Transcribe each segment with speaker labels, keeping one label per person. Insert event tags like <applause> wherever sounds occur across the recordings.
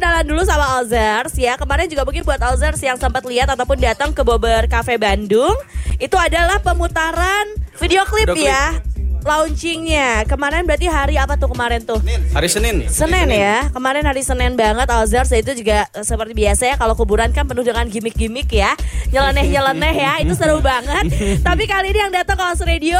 Speaker 1: Kenalan dulu sama Alzers ya. Kemarin juga mungkin buat Alzers yang sempat lihat ataupun datang ke Bobber Cafe Bandung, itu adalah pemutaran video klip
Speaker 2: Video klip.
Speaker 1: ya. Launchingnya kemarin berarti hari apa tuh kemarin tuh?
Speaker 2: Hari Senin.
Speaker 1: Senin ya, kemarin hari Senin banget Alzars itu juga eh, seperti biasa ya kalau kuburan kan penuh dengan gimmick-gimmick ya, nyeleneh-nyeleneh ya, itu seru banget. <laughs> Tapi kali ini yang datang ke House Radio,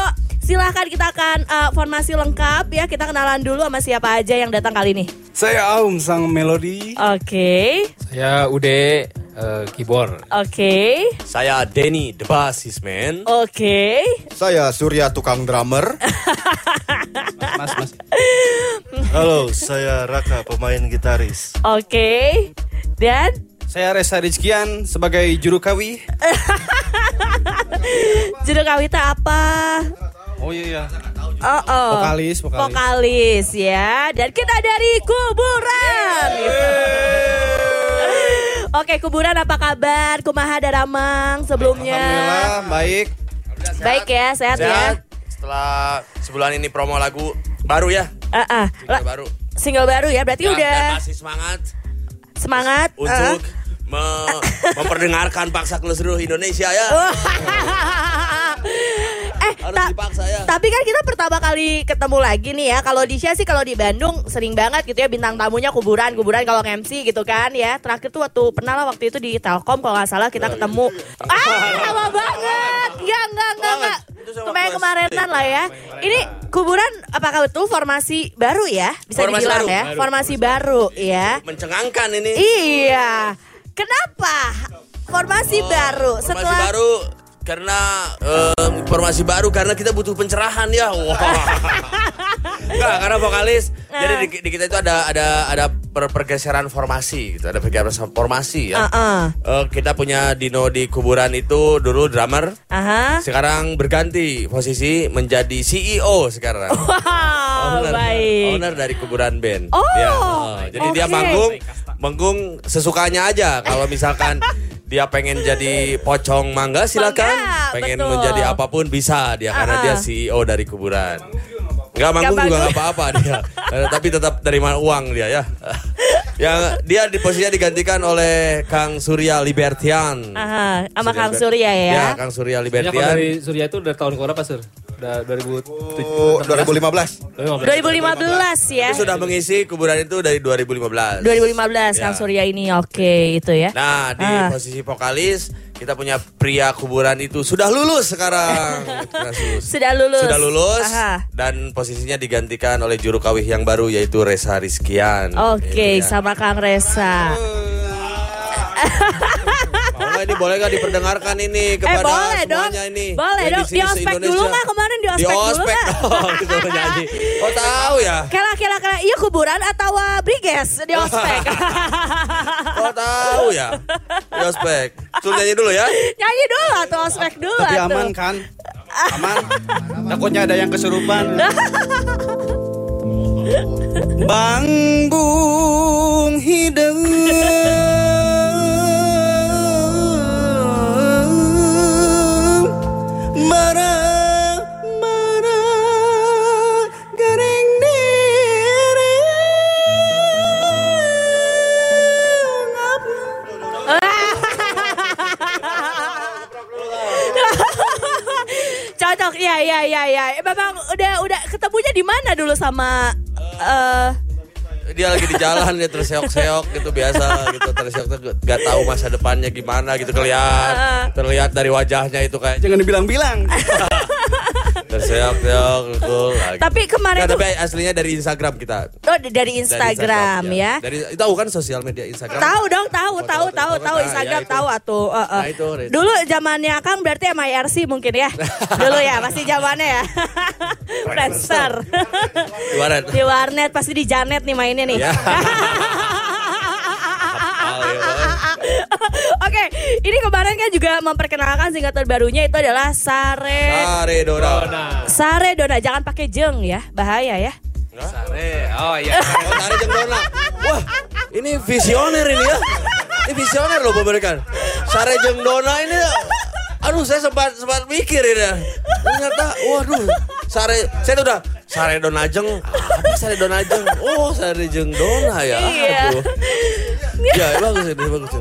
Speaker 1: silahkan kita akan eh, formasi lengkap ya, kita kenalan dulu sama siapa aja yang datang kali ini.
Speaker 2: Saya Aum sang melodi.
Speaker 1: Oke,
Speaker 3: Saya Ude eh, keyboard.
Speaker 1: oke,
Speaker 4: Saya Denny the Bassist Man.
Speaker 1: oke.
Speaker 5: Saya Surya tukang drummer. <laughs>
Speaker 2: Mas, mas.
Speaker 5: Halo, saya Raka pemain gitaris.
Speaker 1: Oke, dan
Speaker 2: Saya Reza Rizkian sebagai juru kawi. <laughs>
Speaker 1: judul kawita apa?
Speaker 2: Oh iya iya.
Speaker 1: Oh, oh.
Speaker 2: Vokalis, vokalis.
Speaker 1: Vokalis ya. Dan kita dari kuburan. <laughs> Oke, kuburan apa kabar? Kumaha Daramang sebelumnya?
Speaker 2: Alhamdulillah baik.
Speaker 1: Baik ya, sehat, ya.
Speaker 4: Sehat. Setelah sebulan ini promo lagu baru ya.
Speaker 1: Ah, ah.
Speaker 4: Single baru.
Speaker 1: Single baru ya, berarti
Speaker 4: Ya,
Speaker 1: udah
Speaker 4: dan masih semangat
Speaker 1: semangat.
Speaker 4: untuk me- <laughs> memperdengarkan paksa ke seluruh Indonesia ya. <laughs> Harus
Speaker 1: ta-
Speaker 4: dipaksa ya.
Speaker 1: tapi kan kita pertama kali ketemu lagi nih ya. Kalau di sih kalau di Bandung sering banget gitu ya bintang tamunya kuburan, kuburan kalau MC gitu kan ya. Terakhir tuh waktu pernah lah waktu itu di Telkom kalau nggak salah kita ketemu. Ah, lama banget. Ya enggak enggak enggak. Kemarin kemarinan lah ya. Ini kuburan apakah betul formasi baru ya? Bisa
Speaker 4: Formasi
Speaker 1: dibilang
Speaker 4: baru.
Speaker 1: ya. Formasi baru ya.
Speaker 4: Mencengangkan ini.
Speaker 1: Iya. Kenapa? Formasi baru
Speaker 4: Informasi
Speaker 1: setelah
Speaker 4: baru karena eh, informasi baru karena kita butuh pencerahan ya. Wah. <laughs> Enggak, karena vokalis. Jadi di, di kita itu ada ada ada per- pergeseran formasi gitu, ada pergeseran formasi ya.
Speaker 1: Heeh.
Speaker 4: Eh, kita punya Dino di kuburan itu dulu drummer,
Speaker 1: Aha.
Speaker 4: sekarang berganti posisi menjadi CEO sekarang.
Speaker 1: Wow,
Speaker 4: owner,
Speaker 1: baik.
Speaker 4: owner dari kuburan band.
Speaker 1: Oh,
Speaker 4: Ya, eh, jadi dia
Speaker 1: oke.
Speaker 4: manggung, manggung sesukanya aja. Kalau misalkan dia pengen jadi pocong mangga silakan,
Speaker 1: Mangga,
Speaker 4: pengen
Speaker 1: betul.
Speaker 4: menjadi apa pun bisa dia karena
Speaker 1: Ah.
Speaker 4: dia CEO dari kuburan. Enggak manggung
Speaker 1: Nggak
Speaker 4: juga nggak apa-apa dia, Eh, tapi tetap terima uang dia ya. <laughs> Yang dia di posisinya digantikan oleh Kang Surya Libertian.
Speaker 1: Aha, sama Kang
Speaker 4: Liber-
Speaker 1: Surya ya.
Speaker 4: Ya, Kang Surya
Speaker 3: Ya, kalau
Speaker 4: Libertian.
Speaker 3: dari Surya itu udah tahun berapa, Sur? Udah 2007.
Speaker 5: Oh, 2015.
Speaker 1: 2015 ya.
Speaker 4: Dia sudah mengisi kuburan itu dari 2015.
Speaker 1: 2015 Kang
Speaker 4: Ya.
Speaker 1: Surya ini oke itu ya.
Speaker 4: Nah, di
Speaker 1: Ah.
Speaker 4: posisi vokalis kita punya pria kuburan itu sudah lulus sekarang. <laughs>
Speaker 1: Sudah lulus.
Speaker 4: Sudah lulus
Speaker 1: Aha.
Speaker 4: dan posisinya digantikan oleh juru kawih yang baru yaitu Reza Rizkian.
Speaker 1: Oke,
Speaker 4: ya.
Speaker 1: sama Kang Resa. <laughs>
Speaker 4: Nggak ini boleh nggak diperdengarkan ini kepada
Speaker 1: Eh boleh dong.
Speaker 4: semuanya ini.
Speaker 1: Boleh dong.
Speaker 4: di
Speaker 1: ospek dulu nggak kemarin di ospek,
Speaker 4: Di
Speaker 1: dulu
Speaker 4: ospek
Speaker 1: nggak?
Speaker 4: dong, <laughs> gitu nyanyi. <laughs> Oh tahu ya?
Speaker 1: Kela kela kela iya kuburan atau uh, briges di ospek. <laughs>
Speaker 4: Oh tahu ya? Di ospek. Suruh nyanyi dulu ya.
Speaker 1: Nyanyi dulu atau ospek dulu
Speaker 2: Tapi
Speaker 1: atuh.
Speaker 2: aman kan? Aman. Takutnya ada yang kesurupan. Bang Bung hidup <laughs>
Speaker 1: Iya iya iya iya. Memang udah udah ketemunya di mana dulu sama eh
Speaker 4: dia lagi di jalan dia terseok-seok gitu biasa gitu terseok gak tahu masa depannya gimana gitu kelihatan <laughs> terlihat dari wajahnya itu kayak
Speaker 2: Jangan dibilang-bilang <laughs>
Speaker 4: terseok-seok gitu
Speaker 1: tapi kemarin tuh
Speaker 4: tapi aslinya dari Instagram kita
Speaker 1: oh dari
Speaker 4: Dari
Speaker 1: Instagram ya.
Speaker 4: dari tahu kan sosial media Instagram
Speaker 1: Tahu dong, tahu,
Speaker 4: Foto-
Speaker 1: tahu,
Speaker 4: foto-
Speaker 1: tahu,
Speaker 4: foto-
Speaker 1: tahu
Speaker 4: nah,
Speaker 1: Instagram,
Speaker 4: ya
Speaker 1: tahu atuh. uh, uh.
Speaker 4: Nah, itu.
Speaker 1: Dulu zamannya Kang berarti MIRC mungkin ya. <laughs> Dulu ya, masih zamannya ya. <laughs> Friendster.
Speaker 4: di warnet
Speaker 1: di warnet pasti di Janet nih mainnya nih. <laughs>
Speaker 4: Ya. Hal ya.
Speaker 1: Oke, ini kemarin kan juga memperkenalkan single terbarunya itu adalah Sare
Speaker 4: Sare Dora
Speaker 1: Sare Dona. Jangan pakai jeng ya, bahaya ya.
Speaker 3: Sare. Oh iya.
Speaker 4: Oh, Sare Jeng Dona wah ini visioner ini ya ini visioner loh pemberikan Sare Jeng Dona ini aduh saya sempat sempat mikir ini ternyata waduh Sare saya tuh udah Sare Donajeng. Apa Sare Donajeng? Oh, Sare Jeng Dona ya.
Speaker 1: Iya.
Speaker 4: Aduh. Ya, bagus ini bagus.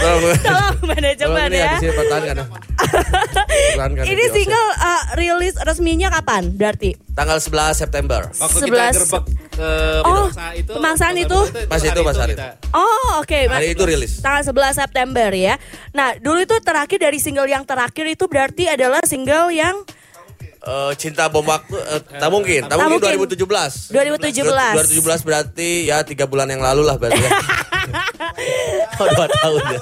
Speaker 4: <laughs> Tolong
Speaker 1: manajemen
Speaker 4: ini
Speaker 1: ya.
Speaker 4: di sini pertahankan. Pertahankan
Speaker 1: Ini single uh, rilis resminya kapan berarti?
Speaker 4: tanggal 11 September.
Speaker 3: Waktu
Speaker 1: 11.
Speaker 3: kita gerbek ke
Speaker 1: Oh,
Speaker 3: pemangsaan itu.
Speaker 1: pemangsaan itu?
Speaker 4: Pas itu, pas hari
Speaker 3: kita.
Speaker 1: Oh oke Mas.
Speaker 4: Hari itu rilis.
Speaker 1: Tanggal 11 September ya. Nah dulu itu terakhir dari single yang terakhir itu berarti adalah single yang
Speaker 4: Eh, cinta bom waktu eh, tak mungkin, tak
Speaker 1: Tak
Speaker 4: mungkin
Speaker 1: mungkin.
Speaker 4: 2017.
Speaker 1: 2017.
Speaker 4: 2017 berarti ya tiga bulan yang lalu lah berarti. ya. <laughs> oh, dua tahun ya.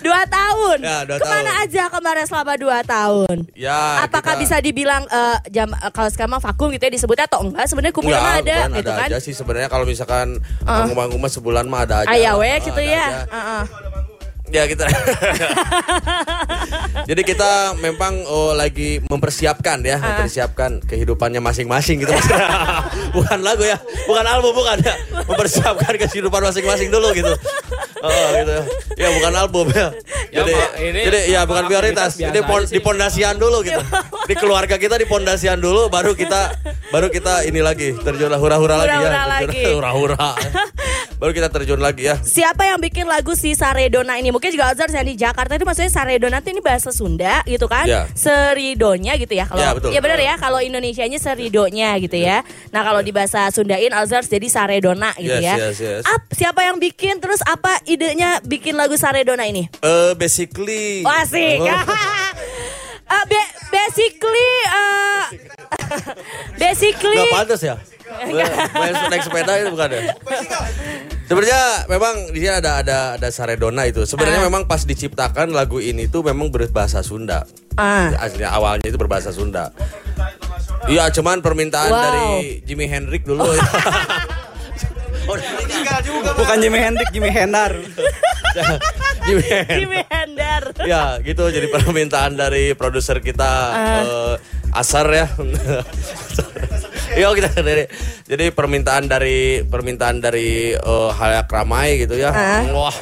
Speaker 1: dua tahun.
Speaker 4: Ya, dua
Speaker 1: Ke mana
Speaker 4: tahun.
Speaker 1: aja kemarin selama dua tahun?
Speaker 4: Ya,
Speaker 1: Apakah
Speaker 4: kita-
Speaker 1: bisa dibilang eh, jam eh, kalau sekarang vakum gitu ya disebutnya atau enggak? Sebenarnya kumpulan mah ada gitu
Speaker 4: ada
Speaker 1: kan?
Speaker 4: aja sih sebenarnya kalau misalkan manggung-manggung mah sebulan mah ada aja.
Speaker 1: Ayah
Speaker 4: lah.
Speaker 1: we
Speaker 4: Ah,
Speaker 1: gitu
Speaker 4: ada
Speaker 1: ya. Heeh.
Speaker 4: Ya kita. <laughs> Jadi kita memang oh, lagi mempersiapkan ya,
Speaker 1: Ah.
Speaker 4: mempersiapkan kehidupannya masing-masing gitu. <laughs> bukan lagu ya, bukan album bukan ya. Mempersiapkan kehidupan masing-masing dulu gitu. Oh, gitu. Ya bukan album ya.
Speaker 3: Ya,
Speaker 4: Jadi,
Speaker 3: ini
Speaker 4: jadi ya bukan prioritas. Ini pon, di pondasian dulu gitu. Di keluarga kita di pondasian dulu, baru kita baru kita ini lagi terjun hura-hura lagi ya.
Speaker 1: Hura-hura
Speaker 4: Terjun-
Speaker 1: lagi.
Speaker 4: Hura-hura. <laughs> baru kita terjun lagi ya.
Speaker 1: Siapa yang bikin lagu si Saredona ini? Mungkin juga Azhar yang di Jakarta itu maksudnya Saredona itu ini bahasa Sunda gitu kan?
Speaker 4: Ya.
Speaker 1: Seridonya gitu ya kalau
Speaker 4: Ya, betul.
Speaker 1: benar ya kalau Indonesianya seridonya gitu ya. Nah, kalau di bahasa Sundain Azhar jadi Saredona gitu
Speaker 4: Yes,
Speaker 1: ya.
Speaker 4: yes, yes.
Speaker 1: Ap, siapa yang bikin terus apa idenya bikin lagu Saredona ini?
Speaker 4: Eh basically
Speaker 1: Oh, asik.
Speaker 4: Oh. <laughs> <laughs>
Speaker 1: Eh, be- basically eh, <laughs> basically
Speaker 4: Nggak pantas ya? Main naik sepeda itu bukan ya? Sebenarnya memang di sini ada ada ada Saredona itu. Sebenarnya
Speaker 1: Ah.
Speaker 4: memang pas diciptakan lagu ini tuh memang berbahasa Sunda.
Speaker 1: Ah.
Speaker 4: Aslinya awalnya itu berbahasa Sunda. Iya, cuman permintaan
Speaker 1: Wow.
Speaker 4: dari Jimi Hendrix dulu. ya. <laughs> oh,
Speaker 2: Bukan Jimi Hendrix, Jimi Hendar. <laughs>
Speaker 4: Jimi Hendrix.
Speaker 1: Jimmy Hendar.
Speaker 4: Ya gitu jadi permintaan dari produser kita eh, Asar ya. Iya kita dari jadi permintaan dari permintaan dari eh, halayak ramai gitu ya. Wah,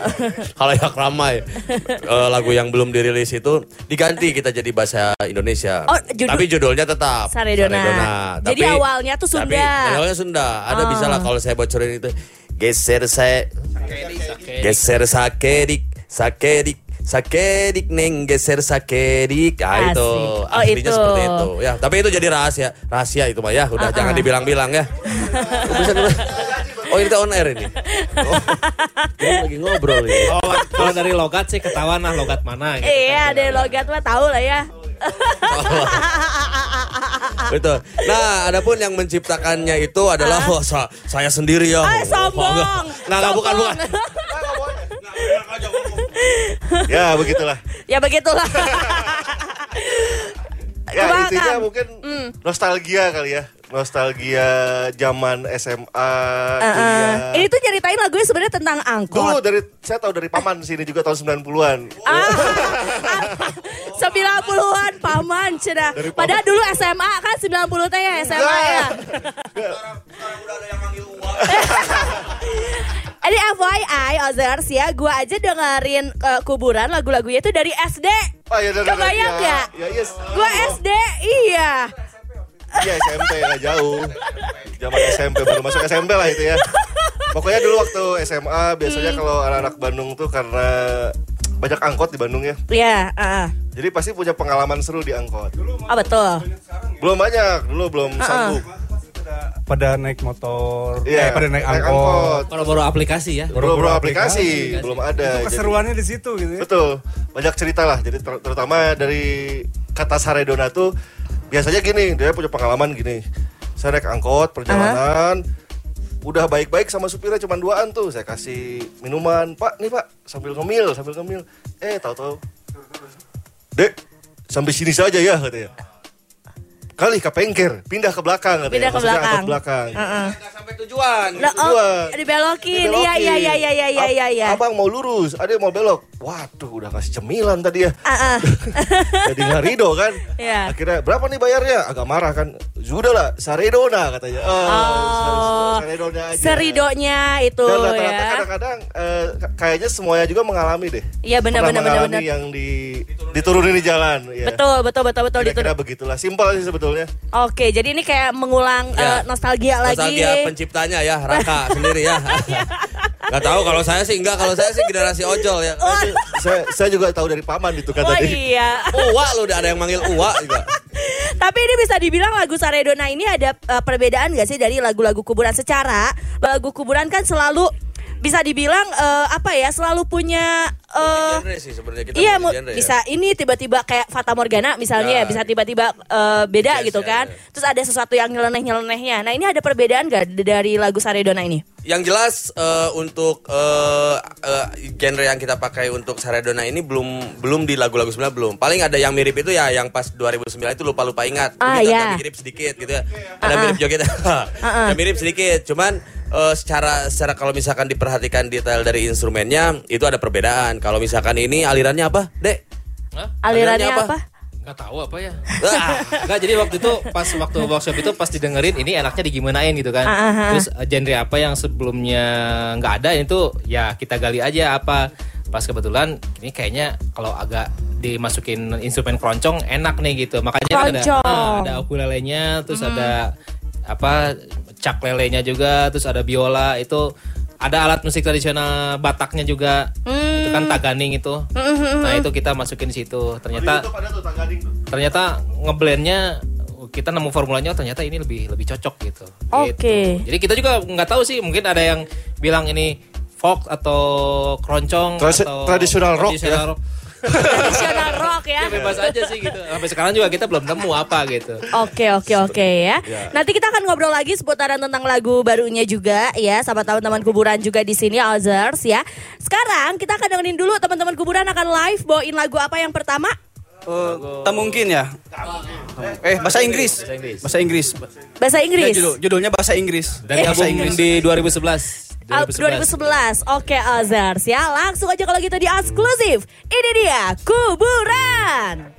Speaker 4: halayak ramai. Eh, lagu yang belum dirilis itu diganti kita jadi bahasa Indonesia.
Speaker 1: Oh, judul-
Speaker 4: Tapi judulnya tetap
Speaker 1: Saredona. Jadi awalnya tuh
Speaker 4: Tapi
Speaker 1: Sunda.
Speaker 4: awalnya Sunda. Ada bisa
Speaker 1: Oh.
Speaker 4: lah kalau saya bocorin itu. Geser saya Geser sakedik, sakedik, sakedik neng geser sakedik. Ah
Speaker 1: Asik.
Speaker 4: itu.
Speaker 1: Oh,
Speaker 4: Aslinya
Speaker 1: itu.
Speaker 4: seperti itu. Ya, tapi itu jadi rahasia. Rahasia itu mah ya. Udah
Speaker 1: Uh-uh.
Speaker 4: jangan dibilang-bilang ya. Oh ini kita on air ini. Oh, lagi ngobrol ini.
Speaker 3: Oh, kalau dari logat sih ketahuan lah logat mana gitu.
Speaker 1: Iya, ada logat mah tahu lah ya.
Speaker 4: Betul. Nah, adapun yang menciptakannya itu adalah sa- saya sendiri ya.
Speaker 1: Ah,
Speaker 4: Oh,
Speaker 1: sombong.
Speaker 4: enggak. Enggak, enggak, bukan, bukan.
Speaker 5: Ya begitulah.
Speaker 1: ya begitulah. <laughs>
Speaker 5: Ya
Speaker 1: Kebanggaan.
Speaker 5: intinya mungkin
Speaker 1: Mm.
Speaker 5: nostalgia kali ya. Nostalgia zaman SMA,
Speaker 1: Uh-uh.
Speaker 5: kuliah.
Speaker 1: Ini tuh nyeritain lagunya sebenarnya tentang
Speaker 5: Dulu
Speaker 1: angkot.
Speaker 5: dari saya tahu dari paman sini juga tahun 90-an.
Speaker 1: Ah, <laughs> 90-an paman cina.
Speaker 5: Dari paman.
Speaker 1: Padahal dulu SMA kan 90 teh ya SMA ya. <laughs> Ini FYI Ozers ya, gua aja dengerin eh, kuburan lagu-lagunya itu dari SD.
Speaker 5: Oh, ya, dari-
Speaker 1: Kebayang
Speaker 5: ya,
Speaker 1: nggak?
Speaker 5: Ya, yes.
Speaker 1: Gua SD, iya.
Speaker 5: Iya SMP nggak jauh. Zaman SMP baru masuk SMP lah itu ya. Pokoknya dulu waktu SMA biasanya
Speaker 1: Hmm.
Speaker 5: kalau anak-anak Bandung tuh karena banyak angkot di Bandung ya.
Speaker 1: Iya, ah.
Speaker 5: Jadi pasti punya pengalaman seru di angkot.
Speaker 1: Oh betul.
Speaker 5: Belum banyak, dulu belum sanggup.
Speaker 6: Pada naik motor,
Speaker 5: Iya,
Speaker 6: eh, pada naik angkot.
Speaker 3: Baru-baru aplikasi ya.
Speaker 6: Baru-baru
Speaker 5: belum aplikasi, belum ada. Jadi-
Speaker 6: Keseruannya di situ gitu ya.
Speaker 5: Betul, banyak cerita lah. Jadi ter- terutama dari kata Saredona tuh biasanya gini, dia punya pengalaman gini. Saya naik angkot perjalanan, udah baik-baik sama supirnya cuma duaan tuh. Saya kasih minuman, Pak, nih Pak, sambil ngemil, sambil ngemil. Eh, tahu-tahu, Dek, sampai sini saja ya katanya. Kali ke pengker, pindah ke belakang katanya.
Speaker 1: Pindah ke
Speaker 5: Maksudnya angkot
Speaker 1: belakang.
Speaker 5: belakang.
Speaker 1: Heeh.
Speaker 4: Nggak sampai tujuan.
Speaker 1: Oh,
Speaker 5: Tujuan.
Speaker 1: dibelokin. Iya, iya, iya, iya, iya, iya,
Speaker 5: Ab-
Speaker 1: iya, iya.
Speaker 5: Abang mau lurus, ada yang mau belok. Waduh, udah kasih cemilan tadi ya.
Speaker 1: Ah, ah. <laughs>
Speaker 5: Jadi nggak kan.
Speaker 1: Iya.
Speaker 5: Akhirnya berapa nih bayarnya? Agak marah kan. Sudah lah, Saredona katanya. Oh,
Speaker 1: Oh,
Speaker 5: Saredona aja.
Speaker 1: Seridonya itu
Speaker 5: Dan rata-rata
Speaker 1: ya.
Speaker 5: kadang-kadang eh, kayaknya semuanya juga mengalami deh.
Speaker 1: Iya benar
Speaker 5: Pernah
Speaker 1: benar benar
Speaker 5: mengalami
Speaker 1: benar.
Speaker 5: yang di diturunin di jalan. Ya.
Speaker 1: Betul betul betul betul
Speaker 5: Kira-kira
Speaker 1: itu.
Speaker 5: begitulah. Simpel sih sebetulnya.
Speaker 2: Oke, jadi ini kayak mengulang
Speaker 4: Ya.
Speaker 2: eh, nostalgia lagi.
Speaker 4: Nostalgia penciptanya ya, Raka <laughs> sendiri ya. Gak tahu kalau saya sih enggak, kalau saya sih generasi ojol ya.
Speaker 5: Saya saya juga tahu dari paman itu kan
Speaker 2: Oh
Speaker 5: tadi.
Speaker 2: iya.
Speaker 4: Uwa udah ada yang manggil Uwa juga.
Speaker 2: Tapi ini bisa dibilang lagu Saredona ini ada eh, perbedaan gak sih dari lagu-lagu kuburan secara lagu kuburan kan selalu bisa dibilang eh, apa ya selalu punya eh,
Speaker 4: Genre sih sebenarnya kita
Speaker 2: Iya,
Speaker 4: genre ya.
Speaker 2: bisa ini tiba-tiba kayak Fata Morgana misalnya,
Speaker 4: Ya.
Speaker 2: bisa tiba-tiba eh, beda
Speaker 4: Yes,
Speaker 2: gitu
Speaker 4: ya,
Speaker 2: kan.
Speaker 4: ya.
Speaker 2: Terus ada sesuatu yang nyeleneh-nyelenehnya. Nah, ini ada perbedaan gak dari lagu Saredona ini?
Speaker 4: Yang jelas eh, untuk eh, eh, genre yang kita pakai untuk Saredona ini belum belum di lagu-lagu sebenarnya belum. Paling ada yang mirip itu ya yang pas 2009 itu lupa-lupa ingat.
Speaker 2: Ah, ya.
Speaker 4: mirip sedikit gitu ya. Ada
Speaker 2: Ah,
Speaker 4: mirip <laughs>
Speaker 2: ah.
Speaker 4: joget.
Speaker 2: ah.
Speaker 4: Ya mirip sedikit. Cuman eh, secara secara kalau misalkan diperhatikan detail dari instrumennya itu ada perbedaan. Kalau misalkan ini alirannya apa, Dek?
Speaker 3: Hah?
Speaker 2: Alirannya
Speaker 4: Alirannya
Speaker 2: apa?
Speaker 4: apa?
Speaker 3: Nggak tahu apa ya.
Speaker 4: Ah, <laughs>
Speaker 3: Enggak, jadi waktu itu pas waktu workshop itu pas didengerin ini enaknya digimanain gitu kan.
Speaker 2: Ah.
Speaker 3: Terus eh, genre apa yang sebelumnya nggak ada itu ya kita gali aja apa. Pas kebetulan ini kayaknya kalau agak dimasukin instrumen keroncong enak nih gitu. Makanya kan ada ah, ada ukulelenya, terus ada apa cak lelenya juga, terus ada biola itu ada alat musik tradisional Bataknya juga. Itu kan taganing itu. Nah, itu kita masukin di situ. Ternyata
Speaker 5: tuh
Speaker 3: ternyata ngeblendnya kita nemu formulanya oh, ternyata ini lebih lebih cocok gitu.
Speaker 2: Oke.
Speaker 3: Gitu. Jadi kita juga nggak tahu sih mungkin ada yang bilang ini folk atau keroncong
Speaker 5: Tradi-
Speaker 3: atau
Speaker 5: traditional rock
Speaker 3: traditional
Speaker 5: ya.
Speaker 3: rock.
Speaker 2: Tradisional rock ya.
Speaker 3: Ya, bebas aja sih gitu. Sampai sekarang juga kita belum nemu apa gitu.
Speaker 2: Oke oke oke ya. Nanti kita akan ngobrol lagi seputaran tentang lagu barunya juga ya. Sama teman-teman kuburan juga di sini Alzers ya. Sekarang kita akan dengerin dulu teman-teman kuburan akan live bawain lagu apa yang pertama?
Speaker 1: Oh, tak mungkin ya. Eh, bahasa Inggris. Bahasa Inggris.
Speaker 2: Bahasa
Speaker 1: Ya,
Speaker 2: Inggris.
Speaker 1: judul, judulnya bahasa Inggris.
Speaker 3: Dan
Speaker 1: bahasa
Speaker 3: gabung di 2011.
Speaker 2: Al- 2011. Oke Alzers ya. Langsung aja kalau gitu di eksklusif. Ini dia kuburan.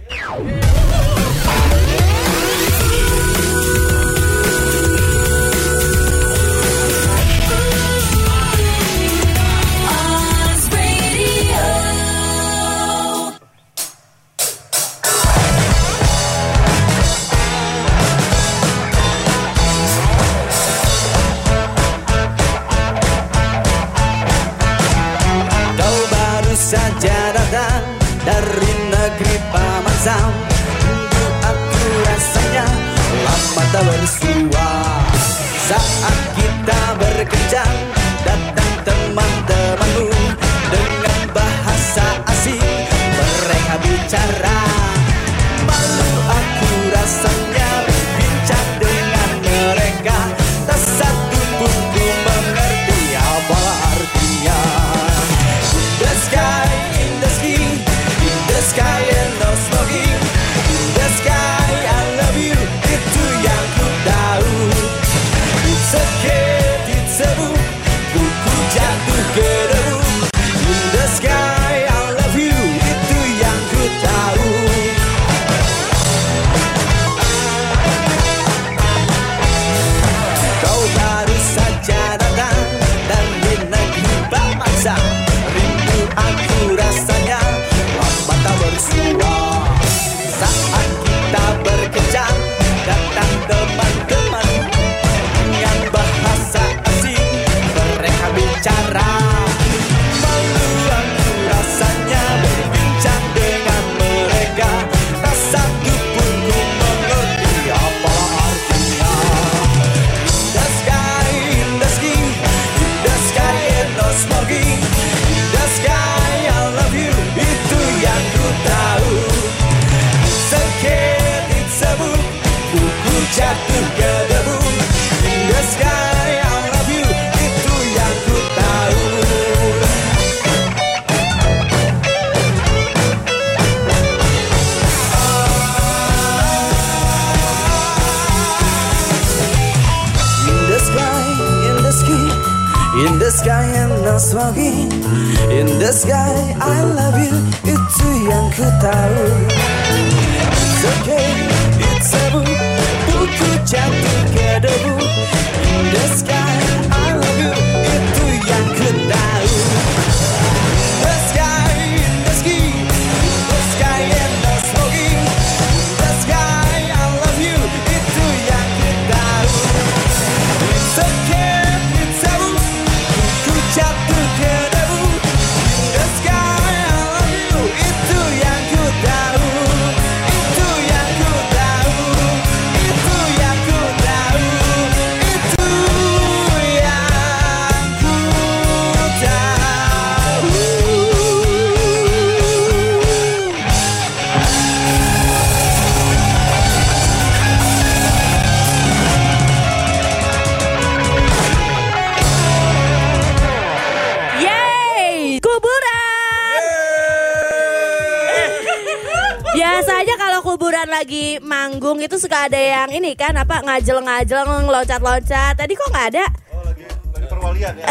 Speaker 1: Kuburan lagi manggung itu suka ada yang ini kan apa ngajel-ngajel loncat-loncat. Tadi kok nggak ada?
Speaker 5: Oh, lagi lagi perwalian ya.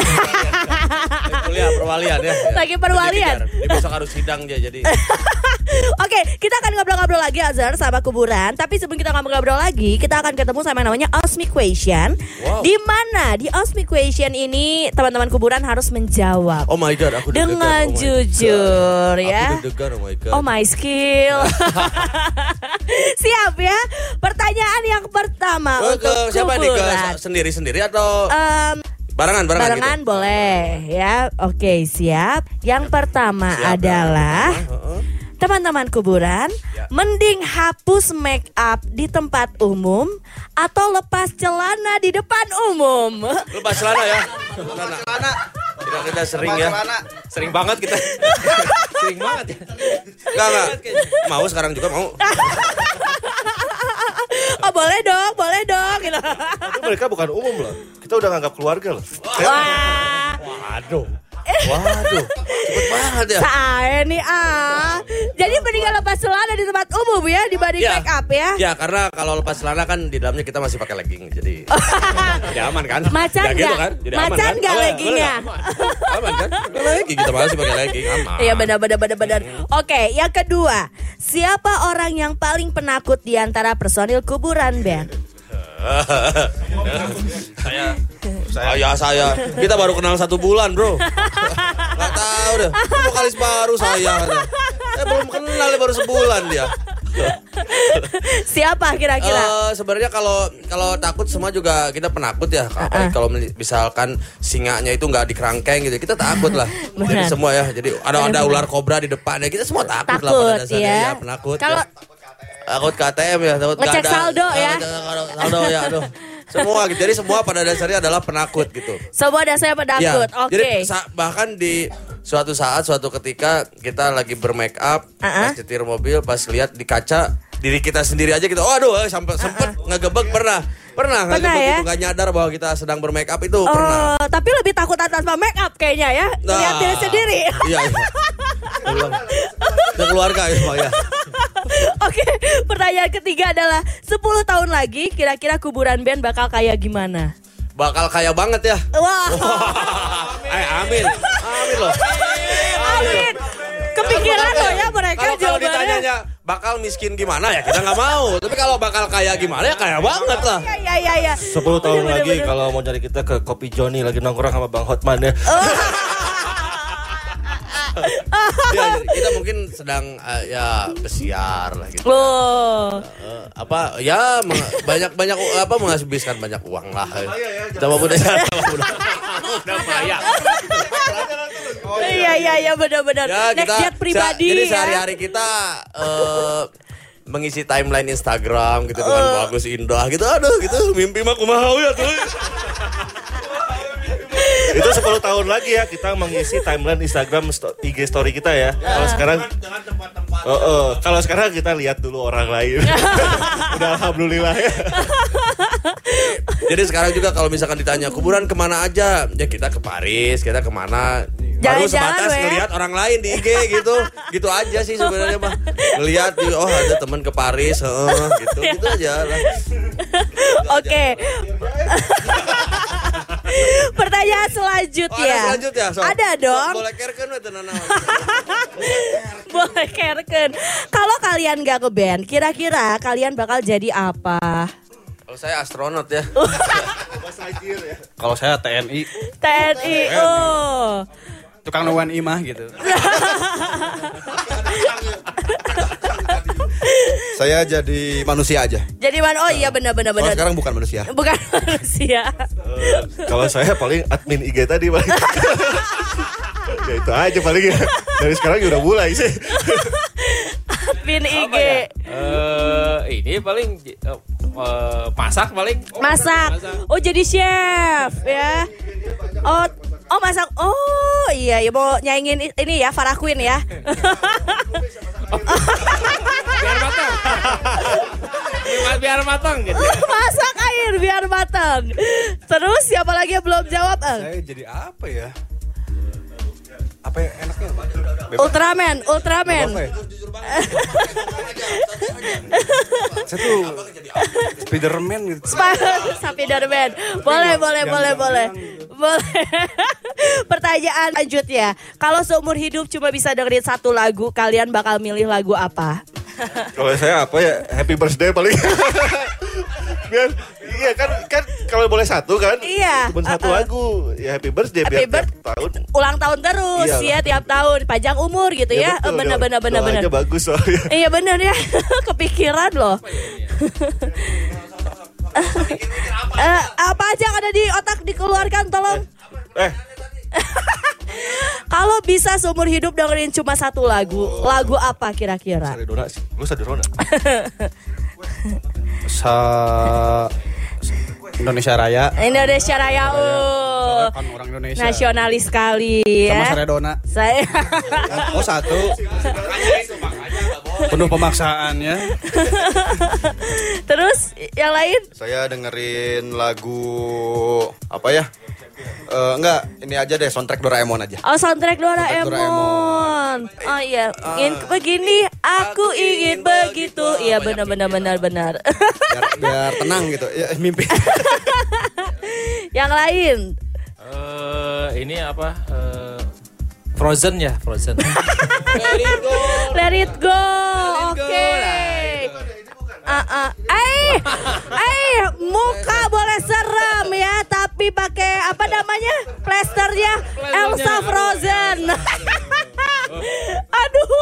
Speaker 5: <laughs>
Speaker 4: Kuliah perwalian ya.
Speaker 1: Lagi perwalian.
Speaker 4: Dia besok harus sidang dia jadi. <laughs>
Speaker 1: Oke, kita akan ngobrol-ngobrol lagi Azhar sama kuburan. Tapi sebelum kita ngobrol-ngobrol lagi, kita akan ketemu sama yang namanya Osmic Question.
Speaker 4: Wow.
Speaker 1: Di mana di Osmic Question ini teman-teman kuburan harus menjawab
Speaker 4: Oh my god, aku
Speaker 1: dengan
Speaker 4: Oh my
Speaker 1: jujur
Speaker 4: God.
Speaker 1: ya.
Speaker 4: Aku oh my god.
Speaker 1: Oh my skill. <laughs> <laughs> Siap ya? Pertanyaan yang pertama
Speaker 4: Oh,
Speaker 1: untuk
Speaker 4: ke siapa nih? Ke
Speaker 1: kuburan.
Speaker 4: sendiri-sendiri atau
Speaker 1: Em,
Speaker 4: barengan barengan,
Speaker 1: barengan
Speaker 4: gitu?
Speaker 1: boleh ya. Oke, siap. Yang pertama
Speaker 4: Siap,
Speaker 1: adalah
Speaker 4: ya.
Speaker 1: Teman-teman kuburan,
Speaker 4: Ya.
Speaker 1: mending hapus make up di tempat umum atau lepas celana di depan umum. <laughs>
Speaker 4: Lepas celana ya. Celana. Kita kita sering ya.
Speaker 3: Sering banget kita. <laughs> Sering banget ya.
Speaker 4: Enggak enggak. Mau sekarang juga mau. <laughs>
Speaker 1: Oh boleh dong, boleh dong.
Speaker 5: Tapi mereka bukan umum loh. Kita udah nganggap keluarga loh.
Speaker 1: Wah,
Speaker 4: Waduh. Waduh. Cepet banget ya.
Speaker 1: saya nih ah. Jadi mendingan lepas celana di tempat umum ya dibanding
Speaker 4: Ya.
Speaker 1: make up ya.
Speaker 4: Ya karena kalau lepas celana kan di dalamnya kita masih pakai legging jadi <laughs> jadi aman kan?
Speaker 1: Macan
Speaker 4: Ya gitu
Speaker 1: nggak?
Speaker 4: kan? Jadi
Speaker 1: Macan
Speaker 4: aman kan?
Speaker 1: nggak
Speaker 4: Aman,
Speaker 1: leggingnya?
Speaker 4: Aman, aman kan? Legging kita masih pakai legging aman.
Speaker 1: Iya benar benar benar benar. Oke, yang kedua, siapa orang yang paling penakut di antara personil kuburan band? <laughs>
Speaker 4: saya saya saya. Kita baru kenal satu bulan bro. Nggak tahu deh. Vokalis baru saya saya belum kenal baru sebulan dia.
Speaker 1: Siapa kira-kira?
Speaker 4: Eh, sebenarnya kalau kalau takut semua juga kita penakut ya. Apalagi kalau meli- misalkan singanya itu nggak dikerangkeng gitu kita takut lah. <laughs> Jadi
Speaker 1: Benar.
Speaker 4: semua ya. Jadi ada ada ular kobra di depannya. Kita semua takut, lah pada
Speaker 1: Takut
Speaker 4: dasarnya.
Speaker 1: ya.
Speaker 4: ya penakut
Speaker 1: Kalau
Speaker 4: ya. takut KTM ya takut
Speaker 1: Ngecek
Speaker 4: ada-
Speaker 1: saldo ya.
Speaker 4: Saldo ya aduh <laughs> semua gitu jadi semua pada dasarnya adalah penakut gitu
Speaker 1: semua dasarnya penakut.
Speaker 4: Ya,
Speaker 1: Oke.
Speaker 4: Jadi sa- bahkan di suatu saat, suatu ketika kita lagi bermake up,
Speaker 1: Uh-uh.
Speaker 4: pas nyetir mobil, pas lihat di kaca diri kita sendiri aja kita, oh aduh, eh, sampai sempet ngegebek pernah, pernah
Speaker 1: Pernah
Speaker 4: ngegebek
Speaker 1: ya?
Speaker 4: itu nggak nyadar bahwa kita sedang bermake up itu pernah.
Speaker 1: Oh, tapi lebih takut atas make up kayaknya ya.
Speaker 4: Nah.
Speaker 1: Lihat diri sendiri.
Speaker 4: Iya, iya. Ke keluarga ya, Pak, ya. <laughs>
Speaker 1: Oke, pertanyaan ketiga adalah 10 tahun lagi kira-kira kuburan band bakal kayak gimana?
Speaker 4: Bakal kaya banget ya.
Speaker 1: Wah, <laughs>
Speaker 4: Eh, amin. Amin loh.
Speaker 1: amin. Kepikiran loh ya mereka
Speaker 4: Kalau kalau
Speaker 1: jawabannya.
Speaker 4: ditanyanya bakal miskin gimana ya kita nggak mau. Tapi kalau bakal kaya gimana ya kaya banget lah.
Speaker 1: Iya, iya, iya.
Speaker 5: 10 tahun
Speaker 1: Bener,
Speaker 5: lagi
Speaker 1: bener,
Speaker 5: kalau mau cari kita ke Kopi Joni lagi nongkrong sama Bang Hotman ya. <laughs>
Speaker 4: Ya, jadi kita mungkin sedang eh, ya pesiar lah gitu.
Speaker 1: Oh.
Speaker 4: Eh, apa ya banyak banyak apa menghabiskan banyak uang lah. Kita mau udah udah udah bayar.
Speaker 1: Iya, iya, iya benar-benar.
Speaker 4: Ya
Speaker 1: Next
Speaker 4: kita
Speaker 1: jet pribadi
Speaker 4: jadi
Speaker 1: ya.
Speaker 4: sehari-hari kita eh, mengisi timeline Instagram gitu dengan
Speaker 1: Oh.
Speaker 4: bagus indah gitu aduh gitu mimpi mah kumaha ya tuh
Speaker 5: Itu 10 tahun lagi ya kita mengisi timeline Instagram sto- IG story kita ya. Kalau sekarang Oh, oh. kalau sekarang kita lihat dulu orang lain. <laughs> Udah alhamdulillah ya. <laughs>
Speaker 4: Jadi sekarang juga kalau misalkan ditanya kuburan ke mana aja, ya kita ke Paris, kita ke mana. Baru
Speaker 1: Jalan-jalan,
Speaker 4: sebatas
Speaker 1: we.
Speaker 4: ngelihat orang lain di IG gitu, gitu aja sih sebenarnya mah. Ngelihat di- oh ada teman ke Paris, heeh, gitu, <laughs> gitu aja lah.
Speaker 1: Oke. <laughs> Pertanyaan selanjutnya.
Speaker 4: Oh, ada selanjutnya, so.
Speaker 1: Ada dong.
Speaker 4: Boleh kerken.
Speaker 1: Boleh kerken. Kalau kalian gak ke band, kira-kira kalian bakal jadi apa?
Speaker 4: Kalau saya astronot ya. <laughs>
Speaker 6: Kalau saya TNI,
Speaker 1: TNI. Oh.
Speaker 6: tukang nuan imah gitu. <laughs>
Speaker 2: Saya jadi manusia aja.
Speaker 1: Jadi mana? Oh iya benar-benar
Speaker 2: Kalau
Speaker 1: benar.
Speaker 2: sekarang bukan manusia.
Speaker 1: Bukan <laughs> manusia.
Speaker 5: Eh, kalau saya paling admin IG tadi paling. <laughs> ya itu aja paling ya. Dari sekarang ya udah mulai sih.
Speaker 1: Pin IG.
Speaker 3: Eh ini paling eh, masak paling.
Speaker 1: Masak. Oh jadi chef ya. Oh Oh masak. Oh iya ya mau nyaingin ini ya Farah Queen ya. <laughs>
Speaker 3: Biar matang. biar, biar matang gitu.
Speaker 1: masak air biar matang. Terus siapa lagi yang belum jawab?
Speaker 6: Saya jadi apa ya? Apa yang enaknya? Bebas.
Speaker 1: Ultraman, Ultraman.
Speaker 6: Ya? <laughs> Saya tuh Spiderman gitu. <laughs>
Speaker 1: Spiderman. Boleh, boleh, boleh, boleh. Boleh. <laughs> Pertanyaan lanjutnya. Kalau seumur hidup cuma bisa dengerin satu lagu, kalian bakal milih lagu apa?
Speaker 5: Kalau saya apa ya happy birthday paling. <laughs> biar iya kan kan kalau boleh satu kan.
Speaker 1: Iya.
Speaker 5: Cuma satu
Speaker 1: Uh-uh.
Speaker 5: lagu ya happy birthday
Speaker 1: Happy
Speaker 5: biar tiap tahun.
Speaker 1: Ulang tahun terus
Speaker 5: Iya.
Speaker 1: ya tiap tahun, panjang umur gitu ya.
Speaker 5: betul,
Speaker 1: bener,
Speaker 5: doa-
Speaker 1: bener, bener, bener.
Speaker 5: doanya bagus soalnya.
Speaker 1: Iya bener ya, <laughs> kepikiran loh. <laughs> Eh, apa aja yang ada di otak dikeluarkan tolong.
Speaker 5: Eh, <laughs>
Speaker 1: Kalau bisa seumur hidup dengerin cuma satu lagu, lagu apa kira-kira?
Speaker 5: Saridona sih. Lu Saridona. <laughs>
Speaker 6: Sa Indonesia Raya.
Speaker 1: Indonesia Raya, uh,
Speaker 6: Kan orang Indonesia.
Speaker 1: nasionalis sekali
Speaker 6: Sama
Speaker 1: ya.
Speaker 6: Saredona.
Speaker 1: Saya
Speaker 6: Oh satu. <laughs> Penuh pemaksaan ya. <laughs>
Speaker 1: terus yang lain
Speaker 7: Saya dengerin lagu apa ya? Eh, enggak, ini aja deh soundtrack Doraemon aja.
Speaker 1: Oh soundtrack Doraemon.
Speaker 7: Doraemon.
Speaker 1: Oh iya, ingin begini, aku ingin begitu. Iya benar benar benar benar.
Speaker 7: Biar, biar tenang gitu. Ya, mimpi. <laughs>
Speaker 1: Yang lain,
Speaker 3: Eh, ini apa? Eh, Frozen ya, Frozen.
Speaker 1: Let It Go. Oke. Ah, ah. Eh, eh, muka boleh serem ya, tapi pakai apa namanya? Plasternya Elsa Frozen. Aduh,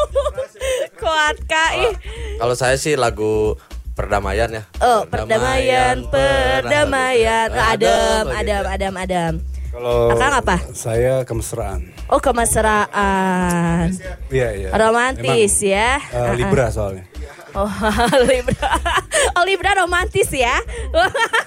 Speaker 1: kuat kai.
Speaker 4: Kalau saya sih lagu perdamaian ya.
Speaker 1: Oh, perdamaian, perdamaian. Adem, adem, adem, adem.
Speaker 6: Kalau
Speaker 1: Akang apa?
Speaker 6: Saya kemesraan.
Speaker 1: Oh, kemesraan.
Speaker 6: Iya iya.
Speaker 1: Romantis
Speaker 6: Emang,
Speaker 1: ya.
Speaker 6: eh, Libra soalnya.
Speaker 1: Oh, <laughs> Libra. Oh, Libra romantis ya.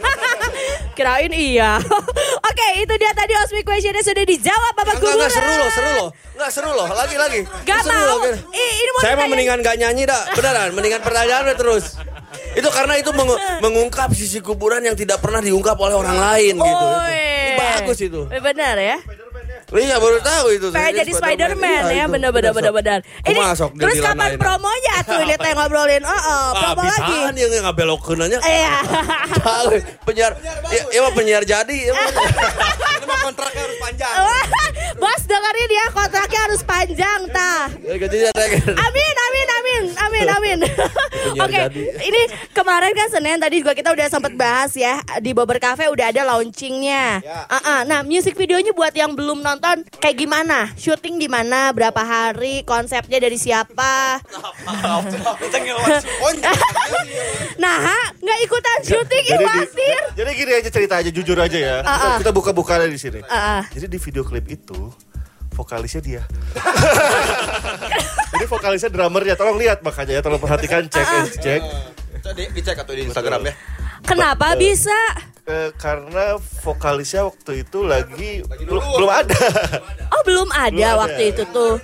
Speaker 1: <laughs> Kirain iya. <laughs> Oke, itu dia tadi Osmi questionnya sudah dijawab Bapak Kuburan.
Speaker 4: enggak seru loh, seru loh. Enggak seru loh, lagi lagi.
Speaker 1: Gak
Speaker 4: Seru
Speaker 1: mau.
Speaker 4: loh,
Speaker 1: ini mau
Speaker 4: Saya
Speaker 1: ditanya-
Speaker 4: mendingan gak nyanyi dah, beneran. Mendingan pertanyaannya terus. Itu karena itu mengu- mengungkap sisi kuburan yang tidak pernah diungkap oleh orang lain gitu.
Speaker 1: Oh,
Speaker 4: Ini bagus itu.
Speaker 1: Benar ya.
Speaker 4: Iya baru tahu itu.
Speaker 1: Pengen jadi Spider-Man
Speaker 4: Iya,
Speaker 1: ya, bener-bener.
Speaker 4: Kok masuk
Speaker 1: terus kapan promonya tuh ini teh ngobrolin? Oh, oh
Speaker 4: Ah,
Speaker 1: promo lagi.
Speaker 4: bisaan yang ngabelokeun aja.
Speaker 1: Iya. <laughs>
Speaker 4: Tahu, penyiar ya, ya mah penyiar jadi ya. <laughs>
Speaker 7: Ini mah kontraknya harus panjang. <laughs>
Speaker 1: Bos dengerin ya kontraknya harus panjang tah.
Speaker 4: Ya, ada-
Speaker 1: Amin, amin, amin, amin, amin. Oke, ini kemarin kan Senin tadi juga kita udah sempat bahas ya di Bobber Cafe udah ada launchingnya. Ah, ah. Nah, music videonya buat yang belum nonton kayak gimana? Syuting di mana? Berapa hari? Konsepnya dari siapa? <laughs> nah, nggak ikutan syuting
Speaker 5: Jadi, di- jadi gini aja cerita aja jujur aja ya. Kita,
Speaker 1: Ah, ah.
Speaker 5: kita buka-buka di sini.
Speaker 1: Ah, ah.
Speaker 5: Jadi di video klip itu vokalisnya dia. <laughs> Jadi vokalisnya drummernya. Tolong lihat makanya ya, tolong perhatikan cek cek.
Speaker 7: Coba di, dicek atau di Instagram ya.
Speaker 1: Kenapa bisa?
Speaker 5: Eh, karena vokalisnya waktu itu lagi belum, belum ada.
Speaker 1: Oh, belum ada
Speaker 5: Belum ada.
Speaker 1: waktu itu tuh.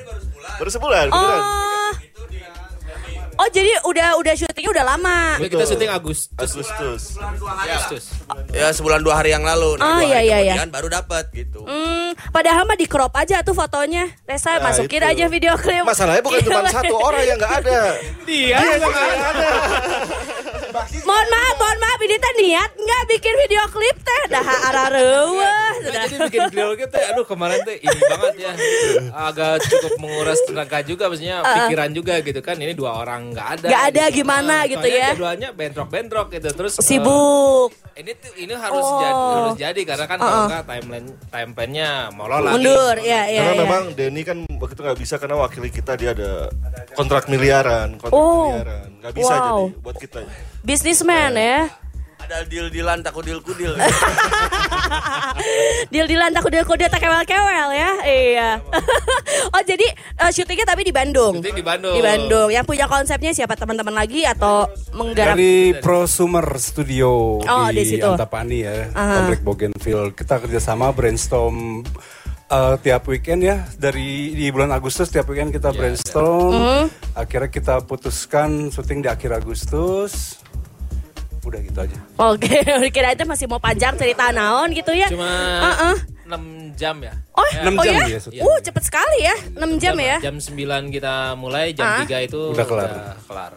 Speaker 5: Baru sebulan, beneran.
Speaker 1: Oh. Oh, jadi udah udah syutingnya udah lama.
Speaker 3: Ini kita syuting Agustus.
Speaker 5: Agustus.
Speaker 3: Agustus.
Speaker 4: Ya sebulan dua hari yang lalu.
Speaker 1: Oh,
Speaker 4: dua
Speaker 1: iya, iya, iya.
Speaker 4: kemudian baru dapat gitu.
Speaker 1: Hmm, padahal mah di crop aja tuh fotonya. Resa
Speaker 5: Nah,
Speaker 1: masukin
Speaker 5: itu.
Speaker 1: aja video klip.
Speaker 5: Masalahnya bukan cuma satu orang yang nggak ada.
Speaker 3: Dia
Speaker 5: yang nggak ada. <laughs>
Speaker 1: Mohon maaf, mohon maaf ini teh niat nggak bikin video klip teh dah arah reueuh.
Speaker 3: Nah, jadi bikin video gitu aduh kemarin tuh ini banget ya agak cukup menguras tenaga juga maksudnya pikiran juga gitu kan ini dua orang nggak ada
Speaker 1: Nggak ada
Speaker 3: gitu.
Speaker 1: gimana
Speaker 3: Nah,
Speaker 1: gitu ya.
Speaker 3: keduanya bentrok-bentrok gitu terus eh,
Speaker 1: Sibuk.
Speaker 3: ini tuh ini harus
Speaker 1: Oh.
Speaker 3: jadi harus jadi karena kan kalau nggak timeline timeline-nya molor lagi
Speaker 1: Mundur, ya ya.
Speaker 5: Karena
Speaker 1: ya.
Speaker 5: memang Denny kan waktu itu nggak bisa karena wakili kita dia ada kontrak miliaran, kontrak
Speaker 1: Oh.
Speaker 5: miliaran, nggak bisa
Speaker 1: Wow.
Speaker 5: jadi buat kita.
Speaker 1: Bisnisman ya.
Speaker 4: Ada deal-dealan tak kudil-kudil. <laughs>
Speaker 1: Deal-dealan tak kudel-kudel tak kewel-kewel ya. Iya. <laughs> oh jadi eh, syutingnya tapi di Bandung.
Speaker 3: Syuting di Bandung.
Speaker 1: Di Bandung. Yang punya konsepnya siapa teman-teman lagi atau menggarap?
Speaker 6: Dari Prosumer Studio
Speaker 1: Oh, di
Speaker 6: di,
Speaker 1: situ.
Speaker 6: Antapani ya,
Speaker 1: Aha.
Speaker 6: Komplek Bougainville. Kita kerjasama brainstorm eh, tiap weekend ya. Dari di bulan Agustus tiap weekend kita brainstorm.
Speaker 1: Mm-hmm.
Speaker 6: Akhirnya kita putuskan syuting di akhir Agustus. Udah gitu aja.
Speaker 1: Oke, <laughs> kira itu masih mau panjang cerita naon gitu ya.
Speaker 3: cuma
Speaker 1: Heeh.
Speaker 3: 6 jam ya.
Speaker 1: Oh,
Speaker 6: Enam
Speaker 1: oh
Speaker 6: jam
Speaker 1: ya?
Speaker 6: dia syuting.
Speaker 1: Uh, cepet sekali ya. 6 jam ya.
Speaker 3: Jam 9 kita mulai, jam
Speaker 1: Ah.
Speaker 3: 3 itu
Speaker 6: Udah kelar.
Speaker 3: kelar.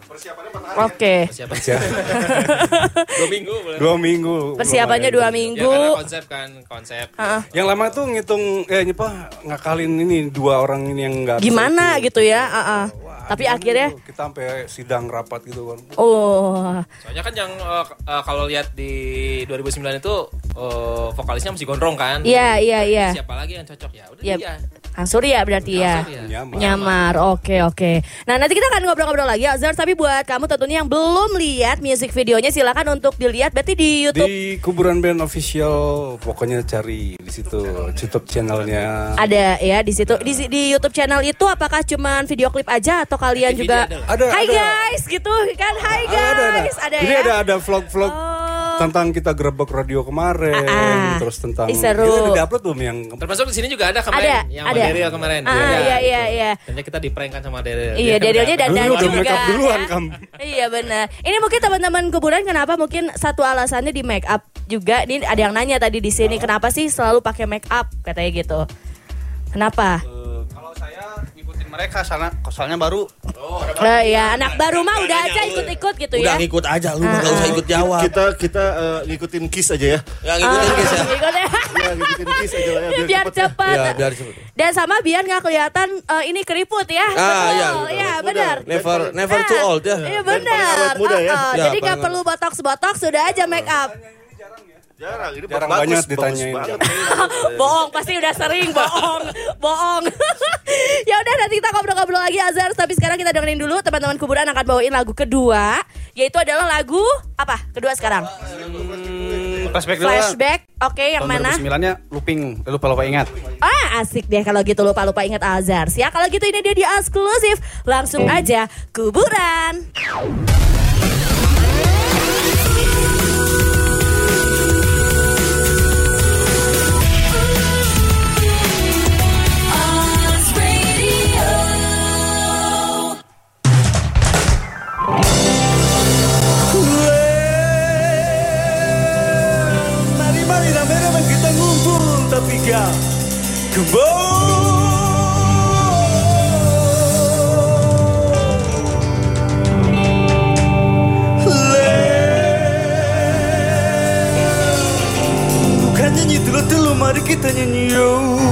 Speaker 1: Oke.
Speaker 3: Persiapan
Speaker 6: Ya, <laughs>
Speaker 3: dua minggu. boleh.
Speaker 6: dua minggu.
Speaker 1: Persiapannya dua
Speaker 3: Ya
Speaker 1: minggu.
Speaker 3: karena konsep kan, konsep.
Speaker 6: Yang lama tuh ngitung eh apa ngakalin ini dua orang ini yang nggak bisa
Speaker 1: Gimana
Speaker 6: itu.
Speaker 1: gitu ya? ah, ah.
Speaker 6: Wah,
Speaker 1: Tapi akhirnya
Speaker 6: tuh? kita sampai sidang rapat gitu kan.
Speaker 1: oh
Speaker 3: Soalnya kan yang eh, eh, kalau lihat di 2009 itu eh, vokalisnya masih gondrong kan.
Speaker 1: iya iya iya.
Speaker 3: Siapa lagi yang cocok ya? Udah
Speaker 1: Ya,
Speaker 3: dia.
Speaker 1: Kang Surya berarti ya.
Speaker 6: Nyamar.
Speaker 1: Nyamar, oke oke. Nah nanti kita akan ngobrol-ngobrol lagi Azhar Tapi buat kamu tentunya yang belum lihat music videonya Silakan untuk dilihat Berarti di Youtube
Speaker 6: Di kuburan band official pokoknya cari di situ YouTube channelnya.
Speaker 1: ada ya di situ di, di YouTube channel itu apakah cuman video klip aja atau kalian
Speaker 3: Video
Speaker 1: juga
Speaker 3: ada.
Speaker 6: Ada,
Speaker 1: Hai
Speaker 6: ada.
Speaker 1: guys gitu kan Hai
Speaker 6: Ada, ada, ada.
Speaker 1: guys ada,
Speaker 6: Jadi
Speaker 1: ya
Speaker 6: ada ada vlog-vlog
Speaker 1: Oh.
Speaker 6: Tentang kita gerebek radio kemarin,
Speaker 1: Ah, ah.
Speaker 6: terus tentang
Speaker 1: Ih, seru.
Speaker 6: Ini udah diupload belum yang
Speaker 3: Termasuk di sini juga ada kemarin
Speaker 1: Ada,
Speaker 3: yang
Speaker 1: ada.
Speaker 3: Daryl kemarin.
Speaker 1: Ah,
Speaker 3: Ada.
Speaker 1: iya, iya, iya.
Speaker 3: Ternyata kita di prank kan sama Daryl.
Speaker 1: Iya,
Speaker 3: Dia
Speaker 1: Daryl-nya dandan
Speaker 6: udah
Speaker 1: juga.
Speaker 6: make up duluan,
Speaker 1: ya. <laughs>
Speaker 6: Kam.
Speaker 1: Iya benar. Ini mungkin teman-teman kuburan kenapa mungkin satu alasannya di make up juga. Ini ada yang nanya tadi di sini kenapa sih selalu pakai make up katanya gitu. Kenapa?
Speaker 8: Ngikutin mereka sana soalnya baru
Speaker 1: Eh, ya anak baru mah udah aja ikut-ikut gitu
Speaker 4: Udah
Speaker 1: ya.
Speaker 4: ngikut aja lu mah gak usah ikut jawab.
Speaker 5: Kita kita eh, ngikutin kiss aja ya.
Speaker 4: Ya ngikutin
Speaker 1: Ah,
Speaker 4: guys ya. <laughs>
Speaker 1: ikut ya.
Speaker 5: Ya ngikutin kiss aja lah ya biar,
Speaker 1: biar
Speaker 5: cepet ya.
Speaker 1: cepat.
Speaker 4: Ya, biar cepet.
Speaker 1: Dan sama biar nggak kelihatan eh, ini keriput ya.
Speaker 4: Ah,
Speaker 1: Betul.
Speaker 4: iya,
Speaker 1: Iya,
Speaker 5: muda.
Speaker 1: benar.
Speaker 4: Never never too
Speaker 1: Ah,
Speaker 4: old ya.
Speaker 1: Iya benar.
Speaker 5: muda ya.
Speaker 1: Ah, ah.
Speaker 4: Ya,
Speaker 1: Jadi nggak perlu botox botox sudah aja make up.
Speaker 5: Jarang ini
Speaker 6: Jarang
Speaker 5: bagus,
Speaker 6: banyak
Speaker 5: bagus
Speaker 6: ditanyain.
Speaker 5: banget. <laughs>
Speaker 1: bohong pasti udah sering bohong bohong. <laughs> Ya udah nanti kita ngobrol-ngobrol lagi Azhar. Tapi sekarang kita dengerin dulu teman-teman kuburan akan bawain lagu kedua yaitu adalah lagu apa? Kedua sekarang.
Speaker 8: Hmm, flashback dulu
Speaker 1: flashback. Oke yang
Speaker 8: Tahun
Speaker 1: mana?
Speaker 8: 2009 nya looping. Lupa lupa ingat.
Speaker 1: Ah asik deh kalau gitu. Lupa lupa ingat Azhar. Ya kalau gitu ini dia di eksklusif. Langsung aja kuburan
Speaker 2: ngumpul tapi gak Bukan nyanyi mari kita nyanyi yo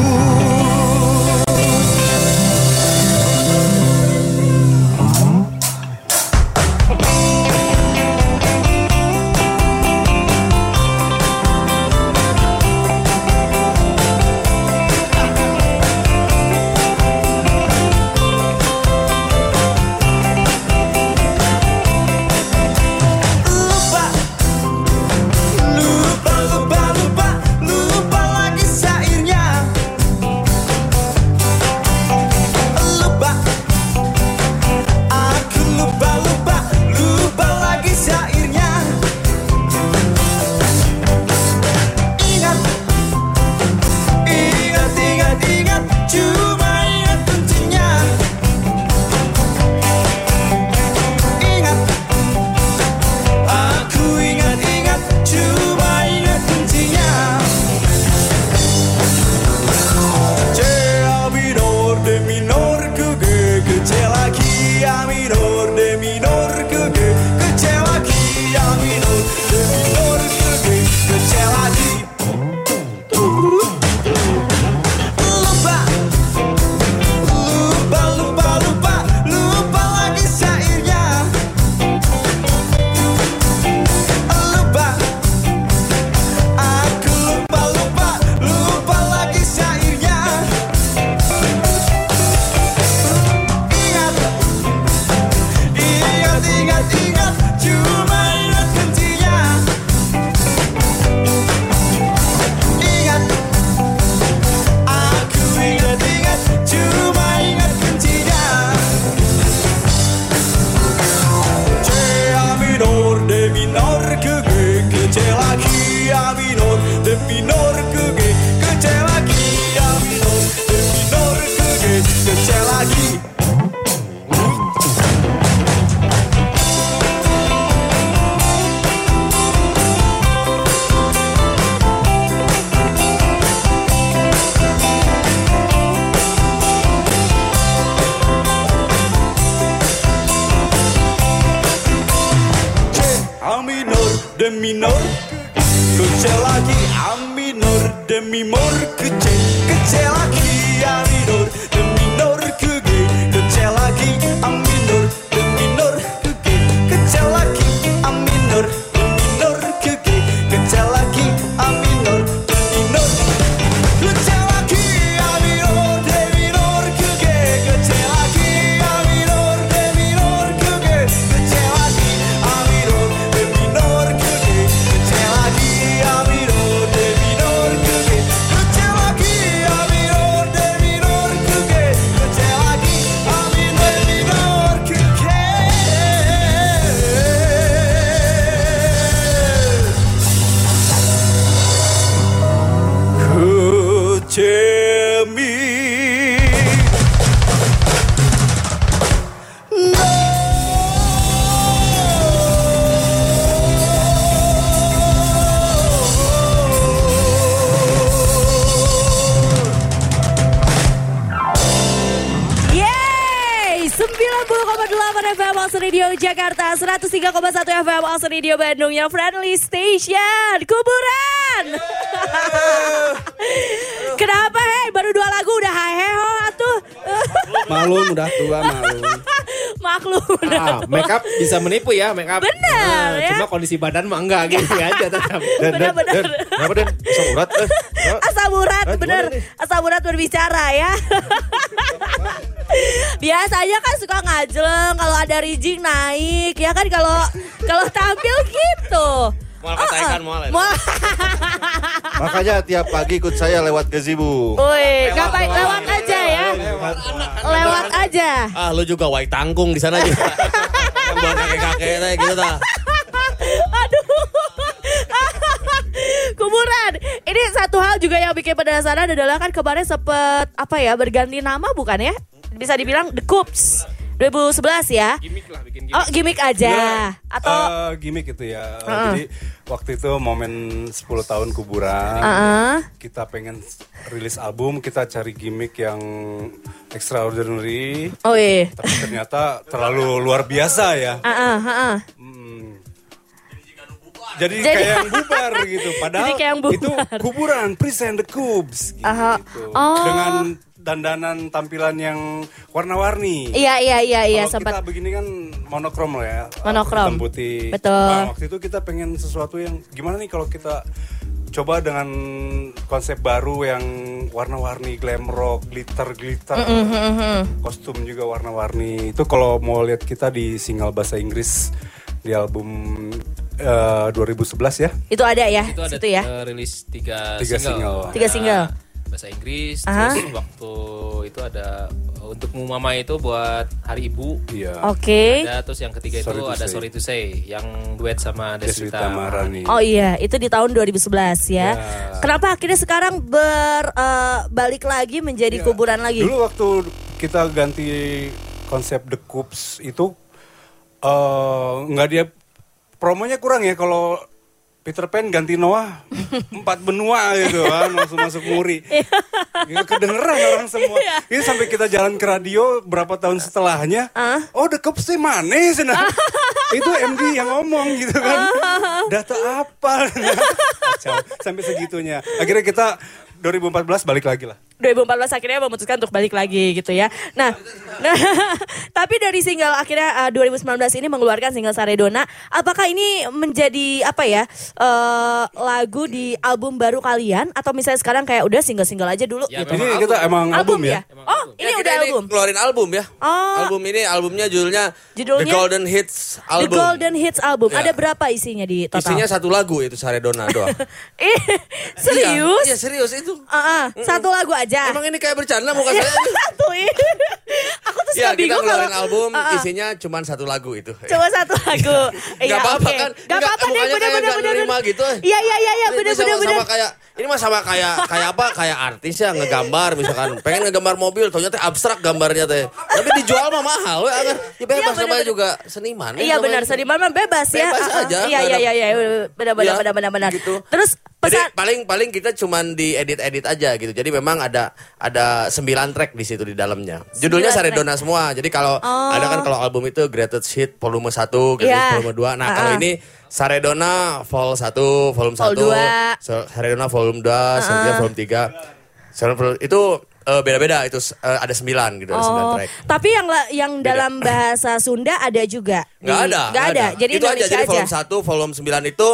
Speaker 1: 103,1 FM Alsa Radio Bandung Yang friendly station Kuburan Kenapa hei? Baru dua lagu udah heheho atuh
Speaker 9: Malum udah tua malum.
Speaker 1: Maklum <laughs>
Speaker 3: Ah, make up bisa menipu ya, make up.
Speaker 1: Benar, ya.
Speaker 3: Cuma kondisi badan mah enggak gitu aja <laughs> tetap.
Speaker 5: Dan, dan,
Speaker 1: Benar-benar.
Speaker 5: dan, kenapa Den? Asam urat? Eh?
Speaker 1: Asam urat,
Speaker 5: Ah,
Speaker 1: bener. Asam urat berbicara ya. <laughs> Biasanya kan suka ngajeleng kalau ada rijing naik ya kan kalau kalau tampil gitu.
Speaker 4: Mual kata ikan, mual ya.
Speaker 1: Mual.
Speaker 5: Makanya tiap pagi ikut saya lewat gazebo.
Speaker 1: Woi, ngapain lewat aja ya? Lewat aja.
Speaker 4: Ah, lu juga wae tanggung di sana juga. Yang buat kakek-kakek teh gitu tah.
Speaker 1: Aduh. Kuburan. Ini satu hal juga yang bikin penasaran adalah kan kemarin sempet apa ya berganti nama bukan ya? Bisa dibilang The Coops 2011 ya.
Speaker 3: Gimik lah bikin gimik.
Speaker 1: Oh gimmick aja atau
Speaker 6: Eh, gimmick itu ya. Jadi waktu itu momen 10 tahun kuburan.
Speaker 1: Heeh.
Speaker 6: Kita pengen rilis album, kita cari gimmick yang extraordinary.
Speaker 1: oh iya.
Speaker 6: Tapi ternyata terlalu luar biasa ya.
Speaker 1: Heeh, heeh.
Speaker 6: Hmm. Jadi,
Speaker 1: Jadi-
Speaker 6: kayak yang <laughs> bubar gitu. Padahal
Speaker 1: Jadi kayak yang bubar.
Speaker 6: itu kuburan present the cubes gitu.
Speaker 1: Aha. Oh.
Speaker 6: Dengan dandanan tampilan yang warna-warni.
Speaker 1: Iya iya iya iya sempat
Speaker 6: kita begini kan monokrom lah ya.
Speaker 1: Monokrom.
Speaker 6: Hitam putih.
Speaker 1: Betul.
Speaker 6: Nah, waktu itu kita pengen sesuatu yang gimana nih kalau kita coba dengan konsep baru yang warna-warni glam rock, glitter-glitter. Kostum juga warna-warni. Itu kalau mau lihat kita di single bahasa Inggris di album eh, 2011 ya.
Speaker 1: itu ada ya
Speaker 3: Itu ada
Speaker 1: situ ya.
Speaker 3: eh, rilis tiga,
Speaker 6: Tiga single.
Speaker 3: Ada
Speaker 1: Tiga single.
Speaker 3: Bahasa Inggris,
Speaker 1: Aha.
Speaker 3: terus waktu itu ada untuk Mama itu buat Hari Ibu.
Speaker 6: Iya.
Speaker 1: Oke.
Speaker 3: Ada terus yang ketiga
Speaker 6: Sorry
Speaker 3: itu
Speaker 6: to
Speaker 3: ada
Speaker 6: say.
Speaker 3: Sorry to Say yang duet sama
Speaker 6: Deswita Marani.
Speaker 1: Oh iya, itu di tahun 2011 ya.
Speaker 6: Ya.
Speaker 1: Kenapa akhirnya sekarang berbalik lagi menjadi kuburan lagi?
Speaker 6: Dulu waktu kita ganti konsep The Coops itu eh, nggak dia promonya kurang ya kalau Peter Pan ganti Noah <laughs> empat benua gitu kan langsung masuk muri. <laughs> Ya, kedengeran orang semua. Ini sampai kita jalan ke radio berapa tahun setelahnya. Oh The sih mana <laughs> sana? itu MD yang ngomong gitu kan. Data apa? Kacau. Sampai segitunya. Akhirnya kita 2014 balik lagi lah.
Speaker 1: 2014 akhirnya memutuskan untuk balik lagi gitu ya. Nah, nah <laughs> tapi dari single akhirnya uh, 2019 ini mengeluarkan single Saredona, apakah ini menjadi apa ya uh, lagu di album baru kalian atau misalnya sekarang kayak udah single-single aja dulu
Speaker 3: Ya,
Speaker 1: gitu?
Speaker 6: Ini
Speaker 3: Emang
Speaker 6: kita emang album, ya.
Speaker 3: Emang
Speaker 1: Oh,
Speaker 3: album.
Speaker 1: ini
Speaker 4: Ya, kita
Speaker 1: udah album.
Speaker 4: keluarin album ya.
Speaker 1: Oh.
Speaker 4: Album ini albumnya judulnya,
Speaker 1: Judulnya?
Speaker 4: The Golden Hits
Speaker 1: The
Speaker 4: Album.
Speaker 1: Golden Hits album.
Speaker 4: Ya.
Speaker 1: Ada berapa isinya di total?
Speaker 4: Isinya satu lagu itu Saredona doang. <laughs>
Speaker 1: Eh, serius?
Speaker 4: Iya, iya, serius itu.
Speaker 1: Ah, ah, satu lagu aja.
Speaker 4: Emang ini kayak bercanda muka saya. <laughs>
Speaker 1: satu ini. Aku tuh suka
Speaker 4: Ya,
Speaker 1: bingung kalau
Speaker 4: album
Speaker 1: Ah, ah.
Speaker 4: isinya cuma satu lagu itu.
Speaker 1: Coba satu lagu. Iya,
Speaker 4: Gak apa-apa kan?
Speaker 1: Gak apa-apa deh, bener bener bener.
Speaker 4: nerima gitu.
Speaker 1: Iya iya iya iya bener
Speaker 4: sama,
Speaker 1: bener bener.
Speaker 4: sama kayak ini mah sama kayak kayak apa? Kayak artis ya ngegambar misalkan. Pengen ngegambar mobil, ternyata abstrak gambarnya teh. Tapi dijual mah mahal we agar. Ya bebas
Speaker 1: Iya, bener,
Speaker 4: namanya juga seniman.
Speaker 1: Iya benar, seniman mah bebas ya.
Speaker 4: Bebas aja,
Speaker 1: Iya iya
Speaker 4: ada-
Speaker 1: iya iya benar benar
Speaker 4: Iya,
Speaker 1: benar benar benar.
Speaker 4: gitu.
Speaker 1: Terus
Speaker 4: Jadi
Speaker 1: Pesan-
Speaker 4: paling paling kita cuman di edit-edit aja gitu. Jadi memang ada ada 9 track di situ di dalamnya. Judulnya
Speaker 1: Sembilan
Speaker 4: Saredona semua. Jadi kalau
Speaker 1: Oh.
Speaker 4: ada kan kalau album itu Greatest Hit volume 1, Greatest
Speaker 1: Iya.
Speaker 4: volume 2. Nah,
Speaker 1: Ah,
Speaker 4: kalau
Speaker 1: ah.
Speaker 4: ini Saredona vol 1, volume 1,
Speaker 1: Vol dua.
Speaker 4: Sa- Saredona volume 2, Saredona volume 3. Saredona volume- itu eh, beda-beda itu eh, ada 9 gitu, ada 9
Speaker 1: Oh,
Speaker 4: track.
Speaker 1: tapi yang yang dalam bahasa Sunda ada juga.
Speaker 4: Nggak
Speaker 1: Di-
Speaker 4: ada.
Speaker 1: Nggak ada. Jadi
Speaker 4: itu aja. Jadi
Speaker 1: aja.
Speaker 4: volume 1, volume 9 itu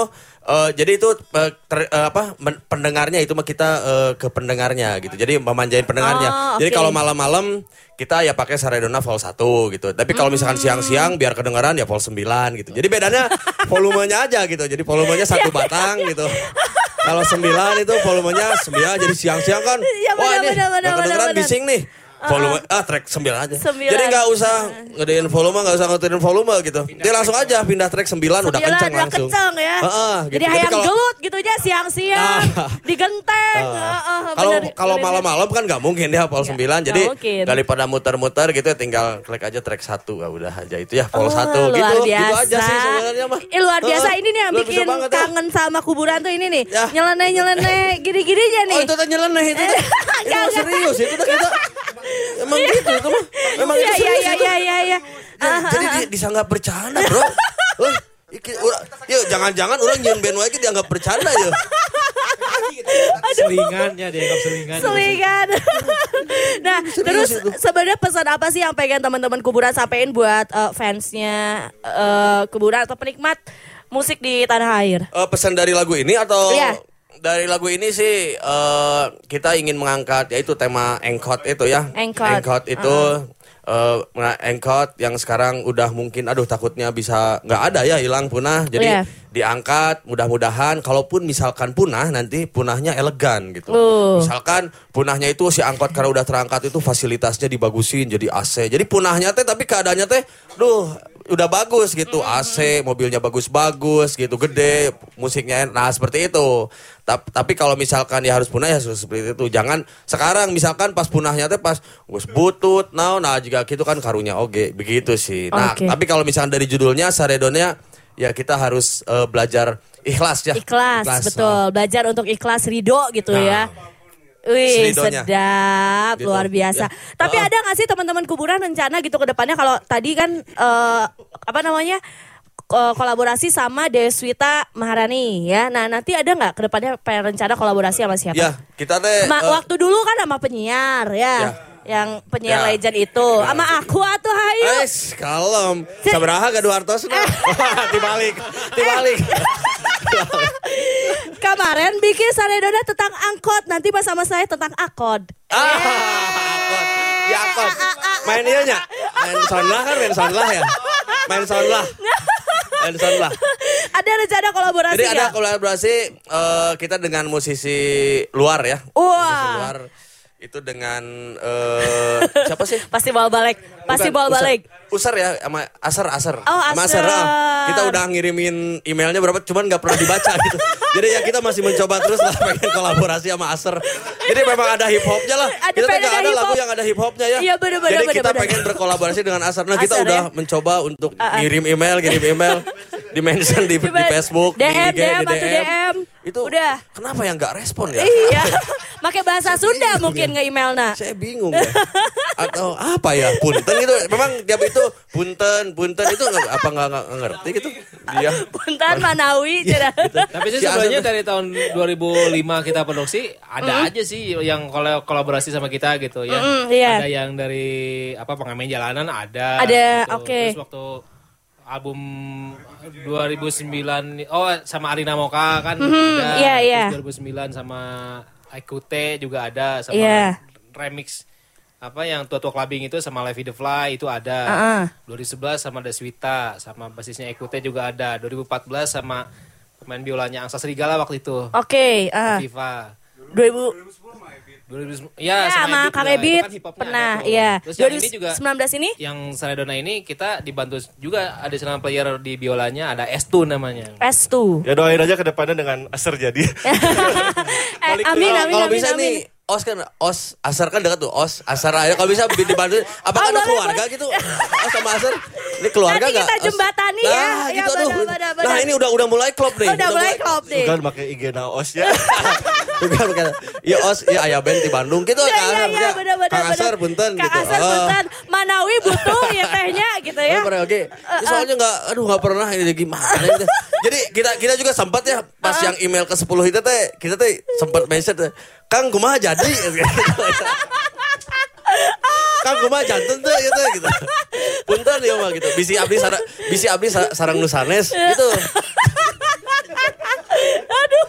Speaker 4: eh, jadi itu eh, ter- eh, apa men- pendengarnya itu mah kita eh, ke pendengarnya gitu. Jadi memanjain pendengarnya.
Speaker 1: Oh,
Speaker 4: Jadi
Speaker 1: oke.
Speaker 4: kalau malam-malam kita ya pakai Saredona vol 1 gitu. Tapi kalau misalkan siang-siang biar kedengaran ya vol 9 gitu. Jadi bedanya <laughs> volumenya aja gitu. Jadi volumenya satu batang gitu. Kalau 9 itu volumenya 9 jadi siang-siang kan.
Speaker 1: Iya,
Speaker 4: Wah
Speaker 1: benar,
Speaker 4: ini
Speaker 1: benar, benar,
Speaker 4: nggak kedengeran
Speaker 1: benar.
Speaker 4: bising nih. Volume ah track 9 aja.
Speaker 1: Sembilan.
Speaker 4: Jadi nggak usah ngedein volume, nggak usah ngedein volume gitu. Dia langsung aja pindah track 9 udah
Speaker 1: Sembilan,
Speaker 4: kenceng
Speaker 1: udah
Speaker 4: langsung.
Speaker 1: kenceng ya.
Speaker 4: Heeh, gitu.
Speaker 1: Jadi hayang
Speaker 4: kalau-
Speaker 1: gelut gitu aja siang-siang
Speaker 4: Ah.
Speaker 1: digenteng.
Speaker 4: Heeh.
Speaker 1: Heeh,
Speaker 4: Kalau kalau malam-malam kan nggak mungkin dia vol 9 jadi daripada muter-muter gitu tinggal klik aja track 1 ya udah aja itu ya vol
Speaker 1: Oh,
Speaker 4: 1
Speaker 1: luar
Speaker 4: gitu
Speaker 1: biasa.
Speaker 4: gitu aja sih sebenarnya mah.
Speaker 1: Eh, luar biasa ini nih yang bikin
Speaker 4: ya.
Speaker 1: kangen sama kuburan tuh ini nih.
Speaker 4: Ya.
Speaker 1: Nyeleneh nyeleneh gini-gini aja nih.
Speaker 4: Oh itu teh nyeleneh itu <laughs> mah serius itu kita. <laughs> Emang gitu itu mah. Memang
Speaker 1: Iya
Speaker 4: itu
Speaker 1: iya
Speaker 4: serius
Speaker 1: iya
Speaker 4: itu.
Speaker 1: iya iya iya.
Speaker 4: Ya, jadi di- disanggap bercanda bro Wah, iki- ura- yuk jangan-jangan orang nyiun band wae dianggap bercanda ya
Speaker 3: Selingan ya dianggap selingan.
Speaker 1: Selingan. <laughs> nah, terus sebenarnya pesan apa sih yang pengen teman-teman kuburan sampaikan buat eh, fansnya eh, kuburan atau penikmat musik di tanah air?
Speaker 4: Eh, pesan dari lagu ini atau
Speaker 1: Iya.
Speaker 4: Dari lagu ini sih eh, kita ingin mengangkat yaitu tema engkot itu ya
Speaker 1: Engkot.
Speaker 4: itu eh, nah, engkot yang sekarang udah mungkin aduh takutnya bisa nggak ada ya hilang punah jadi
Speaker 1: Iya.
Speaker 4: diangkat mudah-mudahan kalaupun misalkan punah nanti punahnya elegan gitu
Speaker 1: Uh.
Speaker 4: misalkan punahnya itu si angkot karena udah terangkat itu fasilitasnya dibagusin jadi AC jadi punahnya teh tapi keadaannya teh duh udah bagus gitu AC mobilnya bagus-bagus gitu gede musiknya enak. nah seperti itu Tap- tapi kalau misalkan ya harus punah ya seperti itu jangan sekarang misalkan pas punahnya teh pas gus butut nah nah jika gitu kan karunya oke begitu sih nah
Speaker 1: Oke.
Speaker 4: tapi kalau misalkan dari judulnya saredonnya ya kita harus eh, belajar ikhlas ya
Speaker 1: Ikhlas, betul. Belajar untuk ikhlas ridho gitu
Speaker 4: Nah.
Speaker 1: ya. Wih, sedap,
Speaker 4: Gitu.
Speaker 1: luar biasa.
Speaker 4: Ya.
Speaker 1: Tapi
Speaker 4: Oh.
Speaker 1: ada nggak sih teman-teman kuburan rencana gitu ke depannya kalau tadi kan eh, apa namanya ko- kolaborasi sama Deswita Maharani ya. Nah nanti ada nggak ke depannya pengen rencana kolaborasi sama siapa?
Speaker 4: ya kita teh
Speaker 1: Ma-
Speaker 4: eh,
Speaker 1: waktu dulu kan sama penyiar ya, yang penyiar
Speaker 4: Ya.
Speaker 1: legend itu, sama aku atau Hayu.
Speaker 4: Es, kalem. Sabaraha ke Duartos <laughs> Dibalik, dibalik. <laughs>
Speaker 1: Kemarin bikin Saredona tentang angkot, nanti pas sama saya tentang akod.
Speaker 4: Ah, akot. Ya akot. Main iya nya. Main sound lah kan main sound lah ya. Main sound lah. Main sound lah.
Speaker 1: Ada rencana kolaborasi
Speaker 4: Jadi ada kolaborasi eh, kita dengan musisi luar ya. Musisi
Speaker 1: Wah.
Speaker 4: luar itu dengan eh, siapa sih? <laughs>
Speaker 1: Pasti bawa balik, pasti bawa balik.
Speaker 4: Usar ya sama Asar Asar.
Speaker 1: Oh,
Speaker 4: Sama
Speaker 1: Asar.
Speaker 4: ah. Kita udah ngirimin emailnya berapa cuman nggak pernah dibaca <laughs> gitu. Jadi ya kita masih mencoba terus lah pengen kolaborasi sama Asar. Jadi memang ada hip hopnya lah.
Speaker 1: Ada
Speaker 4: kita nggak
Speaker 1: ada
Speaker 4: lagu yang ada hip hopnya ya.
Speaker 1: Iya, bener, bener,
Speaker 4: Jadi
Speaker 1: bener,
Speaker 4: kita
Speaker 1: bener.
Speaker 4: pengen berkolaborasi dengan Asar. Nah kita
Speaker 1: Asar,
Speaker 4: udah
Speaker 1: ya.
Speaker 4: mencoba untuk
Speaker 1: Ah, ah.
Speaker 4: ngirim email, ngirim email, <laughs> di mention di, di
Speaker 1: Coba
Speaker 4: Facebook,
Speaker 1: DM,
Speaker 4: di IG,
Speaker 1: DM,
Speaker 4: di
Speaker 1: atau DM.
Speaker 4: Itu
Speaker 1: Udah.
Speaker 4: kenapa yang nggak respon ya?
Speaker 1: Iya, <laughs> pakai bahasa Sunda mungkin nge-email nah.
Speaker 4: Saya bingung ya. Atau apa ya? Punten itu memang tiap itu punten, punten itu nggak- apa nggak ngerti gitu. Dia
Speaker 1: Puntan Manawi
Speaker 4: Iya,
Speaker 1: cerah.
Speaker 3: Tapi sih
Speaker 4: Si
Speaker 3: sebenarnya dari tahun 2005 kita produksi ada aja sih yang kol- kolaborasi sama kita gitu ya.
Speaker 1: Mm, iya.
Speaker 3: Ada yang dari apa pengamen jalanan ada.
Speaker 1: Ada,
Speaker 3: gitu.
Speaker 1: oke.
Speaker 3: Terus waktu album 2009 oh sama Arina Moka kan ada.
Speaker 1: iya, iya.
Speaker 3: Terus 2009 sama Aikute juga ada sama
Speaker 1: Iya.
Speaker 3: remix apa yang tua-tua clubbing itu sama Levi the Fly itu ada.
Speaker 1: Ah, ah.
Speaker 3: 2011 sama Deswita sama basisnya Ekute juga ada. 2014 sama pemain biolanya Angsa Serigala waktu itu.
Speaker 1: Oke, ah.
Speaker 3: FIFA.
Speaker 1: 2000
Speaker 3: 2010
Speaker 1: ya,
Speaker 3: ya,
Speaker 1: sama Kang Ebit
Speaker 3: kan
Speaker 1: pernah,
Speaker 3: ada
Speaker 1: iya.
Speaker 3: Terus yang ini juga
Speaker 1: 2019 ini
Speaker 3: yang Saredona ini kita dibantu juga additional player di biolanya ada S2 namanya.
Speaker 1: S2.
Speaker 5: Ya doain aja ke depannya dengan Aser jadi. <laughs>
Speaker 1: Eh, amin,
Speaker 4: Kalau-
Speaker 1: amin,
Speaker 4: Kalau
Speaker 1: amin,
Speaker 4: bisa
Speaker 1: amin.
Speaker 4: nih Os kan Os Asar kan dekat tuh Os Asar aja kalau bisa dibantu apakah
Speaker 1: Oh,
Speaker 4: ada
Speaker 1: boleh,
Speaker 4: keluarga gitu Os sama Asar Ini keluarga
Speaker 1: Nanti
Speaker 4: nggak?
Speaker 1: kita jembatani ya.
Speaker 4: Nah,
Speaker 1: Ya,
Speaker 4: gitu aduh.
Speaker 1: benar, benar,
Speaker 4: Nah, ini udah udah mulai klop nih.
Speaker 1: Udah mulai klop nih.
Speaker 5: Bukan pakai IG naos ya. <laughs>
Speaker 4: bukan bukan. Ya os, ya ayah band di Bandung gitu
Speaker 1: Iya,
Speaker 4: kan.
Speaker 1: iya,
Speaker 4: maksudnya,
Speaker 1: benar, benar,
Speaker 4: Kang Asar
Speaker 1: benar.
Speaker 4: punten
Speaker 1: Kang
Speaker 4: gitu.
Speaker 1: Asar
Speaker 4: Ah.
Speaker 1: punten. Manawi butuh ya tehnya gitu ya.
Speaker 4: Oh, pernah, oke. Ini soalnya nggak, aduh nggak pernah ini gimana gitu. <laughs> Jadi kita kita juga sempat ya pas yang email ke 10 itu teh kita teh sempat message teh, Kang kumaha jadi Kang kumaha janten tuh gitu gitu. Punten ya mah gitu. Bisi abdi sarang bisi abdi sa- sarang nusanes gitu.
Speaker 1: aduh,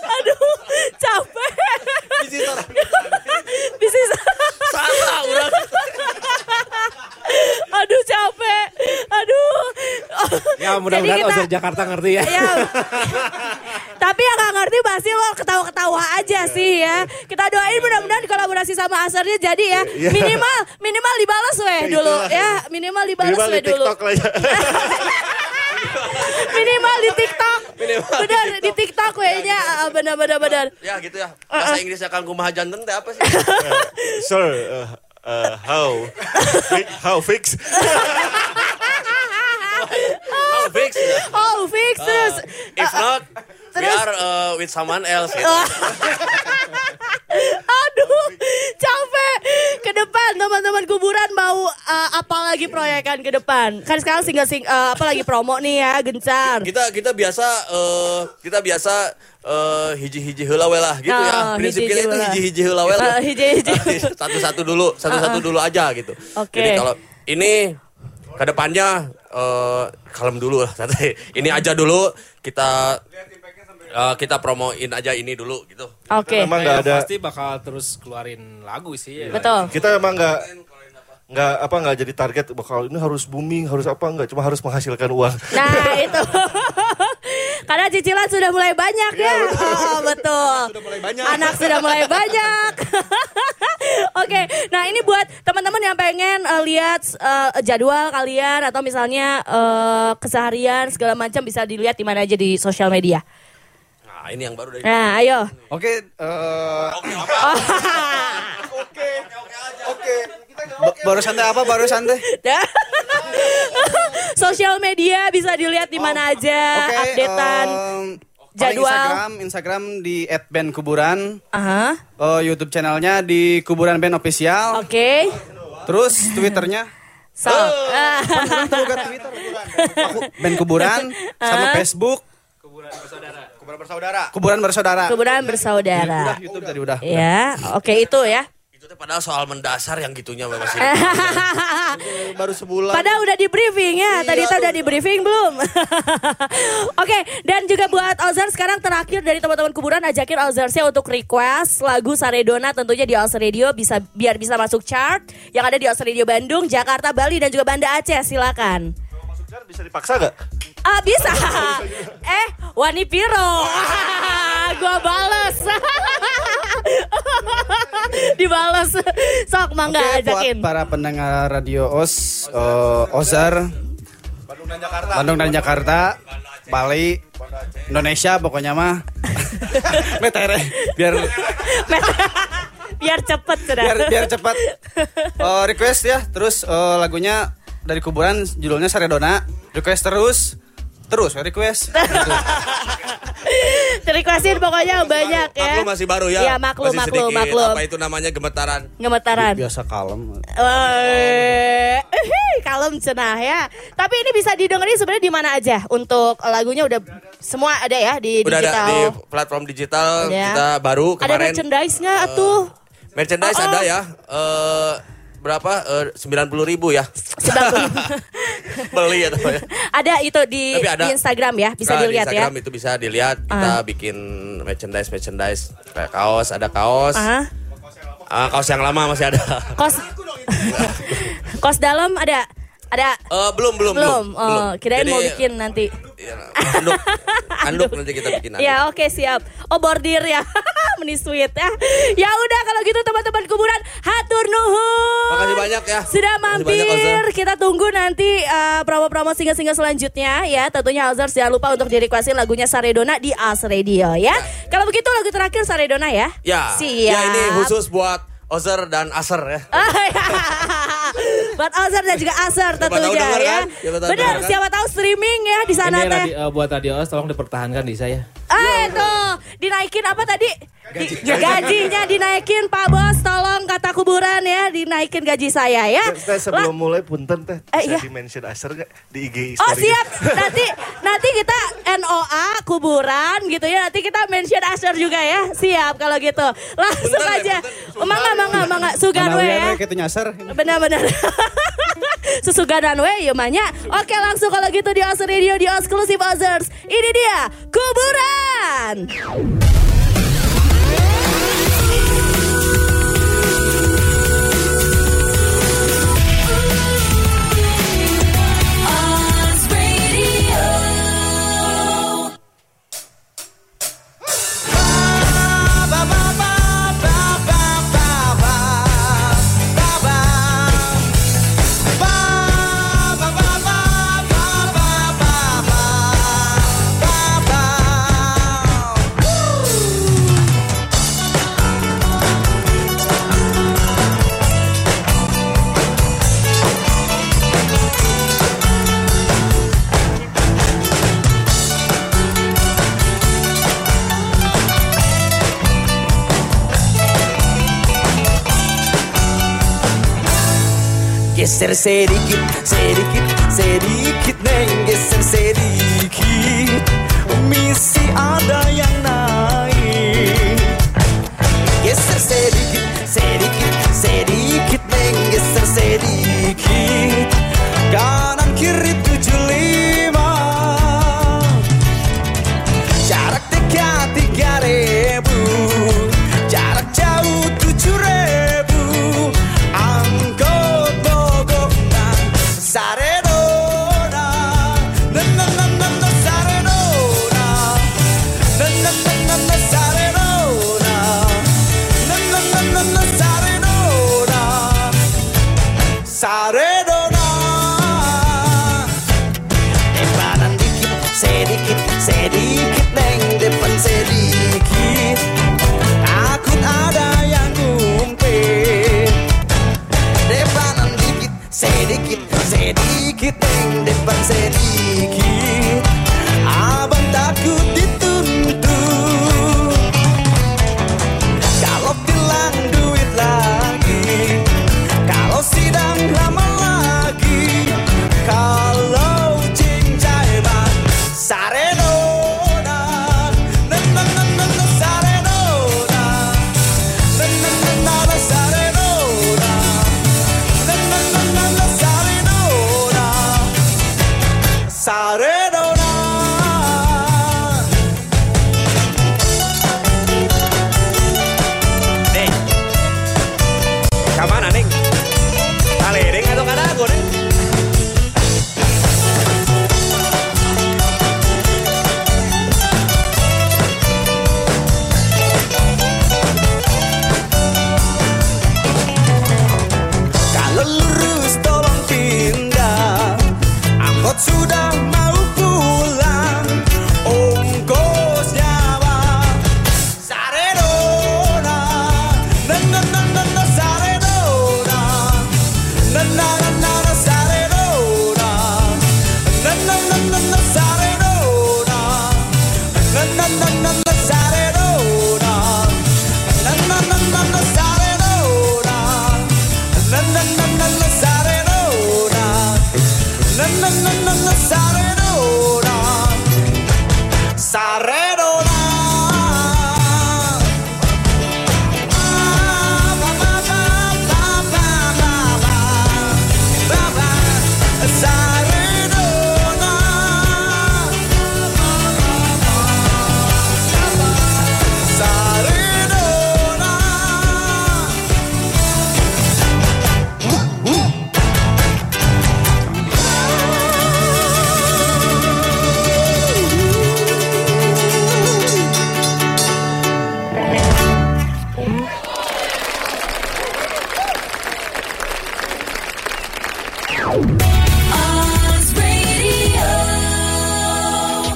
Speaker 1: aduh, capek.
Speaker 4: Bisi sarang
Speaker 1: Bisa,
Speaker 4: salah urang.
Speaker 1: aduh capek, aduh.
Speaker 3: Ya mudah-mudahan
Speaker 1: kita-
Speaker 3: Ozer Jakarta ngerti ya.
Speaker 1: Ya. <laughs> Tapi yang gak ngerti pasti lo ketawa-ketawa aja sih ya. Kita doain mudah-mudahan kolaborasi sama Asernya jadi ya. Minimal minimal dibalas weh dulu ya. Minimal dibalas
Speaker 5: Minimal
Speaker 1: weh
Speaker 5: di
Speaker 1: dulu.
Speaker 5: Ya. <laughs>
Speaker 1: Minimal di TikTok. Bener di TikTok wehnya Ah, bener bener bener.
Speaker 4: Ya gitu ya. Bahasa Inggrisnya Kang kumaha janten teh apa sih? <laughs>
Speaker 5: Sir, uh, uh, how? how fix? <laughs>
Speaker 4: How fix?
Speaker 1: Oh fix terus.
Speaker 4: If not, we
Speaker 1: terus-
Speaker 4: are uh, with someone else gitu. <laughs>
Speaker 1: Aduh, capek. Ke depan teman-teman kuburan mau uh, apa lagi proyekan ke depan? Kan sekarang single sing uh, apa lagi promo nih ya, gencar.
Speaker 4: kita kita biasa eh, kita biasa eh, hiji-hiji heula we lah gitu
Speaker 1: Oh,
Speaker 4: ya. Prinsip kita itu hiji-hiji heula we lah.
Speaker 1: Eh, <laughs> hiji-hiji.
Speaker 4: Satu-satu dulu, satu-satu dulu aja gitu.
Speaker 1: Oke.
Speaker 4: Jadi kalau ini ke depannya eh, kalem dulu lah. santai. Ini aja dulu kita eh, kita promoin aja ini dulu gitu.
Speaker 1: Oke.
Speaker 5: Emang nggak
Speaker 3: Ya,
Speaker 5: ada.
Speaker 3: Pasti bakal terus keluarin lagu sih. Ya.
Speaker 1: Betul.
Speaker 5: Kita emang nggak nggak apa nggak jadi target bakal ini harus booming harus apa nggak cuma harus menghasilkan uang
Speaker 1: Nah <laughs> itu Karena cicilan sudah mulai banyak ya Oh, Betul Anak sudah mulai banyak <laughs> Oke Nah ini buat teman-teman yang pengen eh, lihat eh, jadwal kalian Atau misalnya eh, keseharian segala macam Bisa dilihat di mana aja di sosial media
Speaker 4: Nah, ini yang baru dari
Speaker 1: Nah ayo.
Speaker 9: Oke, eh, <laughs> ba- baru santai apa? Baru santai. <laughs>
Speaker 1: Sosial media bisa dilihat di mana aja.
Speaker 9: Oke,
Speaker 1: Updatean
Speaker 9: paling
Speaker 1: jadwal.
Speaker 9: Instagram, Instagram di @bandkuburan.
Speaker 1: Aha,
Speaker 9: Eh, YouTube channelnya di Kuburan Band Official.
Speaker 1: Oke.
Speaker 9: Terus Twitternya?
Speaker 1: So <laughs>
Speaker 9: kan Twitter. Aku band Kuburan sama Facebook. Kuburan bersaudara. Kuburan bersaudara.
Speaker 1: Kuburan bersaudara
Speaker 9: Udah YouTube tadi udah.
Speaker 1: Ya, oke itu ya.
Speaker 4: itu teh padahal soal mendasar yang gitunya masih <laughs>
Speaker 7: Baru sebulan.
Speaker 1: Padahal udah di briefing ya. Tadi itu udah di briefing belum? <laughs> Oke, dan juga buat Ozar sekarang terakhir dari teman-teman kuburan ajakin Ozarsnya untuk request lagu Saredona tentunya di Oz Radio bisa biar bisa masuk chart yang ada di Oz Radio Bandung, Jakarta, Bali dan juga Banda Aceh. Silakan.
Speaker 5: Jar, bisa dipaksa nggak
Speaker 1: Ah bisa. <laughs> eh, Wani Piro. <laughs> Gua bales. <laughs> Dibales. Sok mangga
Speaker 9: buat
Speaker 1: ajakin.
Speaker 9: para pendengar radio OS, eh, Ozar, Bandung dan Jakarta, Bali, Indonesia pokoknya mah. Metere, biar
Speaker 1: Biar cepet sudah.
Speaker 9: biar biar cepat. Eh, request ya, terus eh, lagunya dari kuburan judulnya Saredona. Request terus, terus request. <laughs>
Speaker 1: Requestin pokoknya banyak ya.
Speaker 4: maklum masih baru ya
Speaker 1: Iya, maklum,
Speaker 4: masih
Speaker 1: maklum,
Speaker 4: sedikit.
Speaker 1: maklum.
Speaker 4: apa itu namanya gemetaran
Speaker 1: Gemetaran.
Speaker 9: Biasa kalem.
Speaker 1: Eh, <laughs> kalem cenah ya. Tapi ini bisa didengerin sebenarnya di mana aja untuk lagunya udah semua ada ya di
Speaker 4: udah
Speaker 1: digital.
Speaker 4: ada di platform digital
Speaker 1: Ya.
Speaker 4: kita baru
Speaker 1: ada
Speaker 4: kemarin
Speaker 1: merchandise nggak tuh?
Speaker 4: merchandise
Speaker 1: Oh, oh.
Speaker 4: ada ya eh berapa? Sembilan puluh ribu ya. <laughs> Beli atau ya.
Speaker 1: Ada itu di,
Speaker 4: Tapi ada.
Speaker 1: di Instagram ya, bisa
Speaker 4: Nah, di
Speaker 1: dilihat ya.
Speaker 4: Instagram itu bisa dilihat. Kita
Speaker 1: Ah.
Speaker 4: bikin merchandise merchandise. Kayak kaos ada kaos.
Speaker 1: Ah,
Speaker 4: Ah, kaos yang lama masih ada.
Speaker 1: Kos <laughs> <laughs> kos dalam ada ada
Speaker 4: Eh, belum belum
Speaker 1: belum. Oh, kirain
Speaker 4: Jadi,
Speaker 1: mau bikin nanti.
Speaker 4: ya, anduk anduk nanti kita bikin anduk.
Speaker 1: Ya oke siap. Oh bordir ya. <laughs> Meni sweet ya. Ya udah kalau gitu teman-teman kuburan hatur nuhun.
Speaker 4: Makasih banyak ya.
Speaker 1: Sudah
Speaker 4: banyak,
Speaker 1: mampir.
Speaker 4: Ozar.
Speaker 1: Kita tunggu nanti eh, promo-promo single-single selanjutnya ya. Tentunya Azar jangan lupa untuk direquestin lagunya Saredona di As Radio ya. Kalau begitu lagu terakhir Saredona ya.
Speaker 4: Ya,
Speaker 1: Siap.
Speaker 4: ya ini khusus buat Ozer dan Aser ya. <laughs>
Speaker 1: Ah, ya. Buat Ozer dan juga Aser
Speaker 4: tahu
Speaker 1: tentunya
Speaker 4: dengar
Speaker 1: ya.
Speaker 4: kan? Siapa tahu
Speaker 1: Benar,
Speaker 4: kan?
Speaker 1: siapa tahu streaming ya di sana
Speaker 3: Ini
Speaker 1: teh.
Speaker 3: eh, buat radio Os tolong dipertahankan di saya.
Speaker 1: Ah itu dinaikin apa tadi? Di- gajinya dinaikin Pak Bos. Tolong kata kuburan ya dinaikin gaji saya ya.
Speaker 5: Teh sebelum mulai punten teh
Speaker 1: Eh,
Speaker 5: bisa
Speaker 1: iya.
Speaker 5: di mention Aser nggak? Di IG
Speaker 1: Oh
Speaker 5: story
Speaker 1: siap. Nanti nanti kita NOA kuburan gitu ya. Nanti kita mention Asher juga ya. Siap kalau gitu. Langsung aja. mangga mangga mangga. Sugan <laughs> we ya.
Speaker 9: kita nyasar.
Speaker 1: benar-benar. Sesuganan we ya manya. Oke langsung kalau gitu di Oz Radio di Exclusive Ozers ini dia kuburan
Speaker 2: Geser sedikit, sedikit, sedikit neng Geser sedikit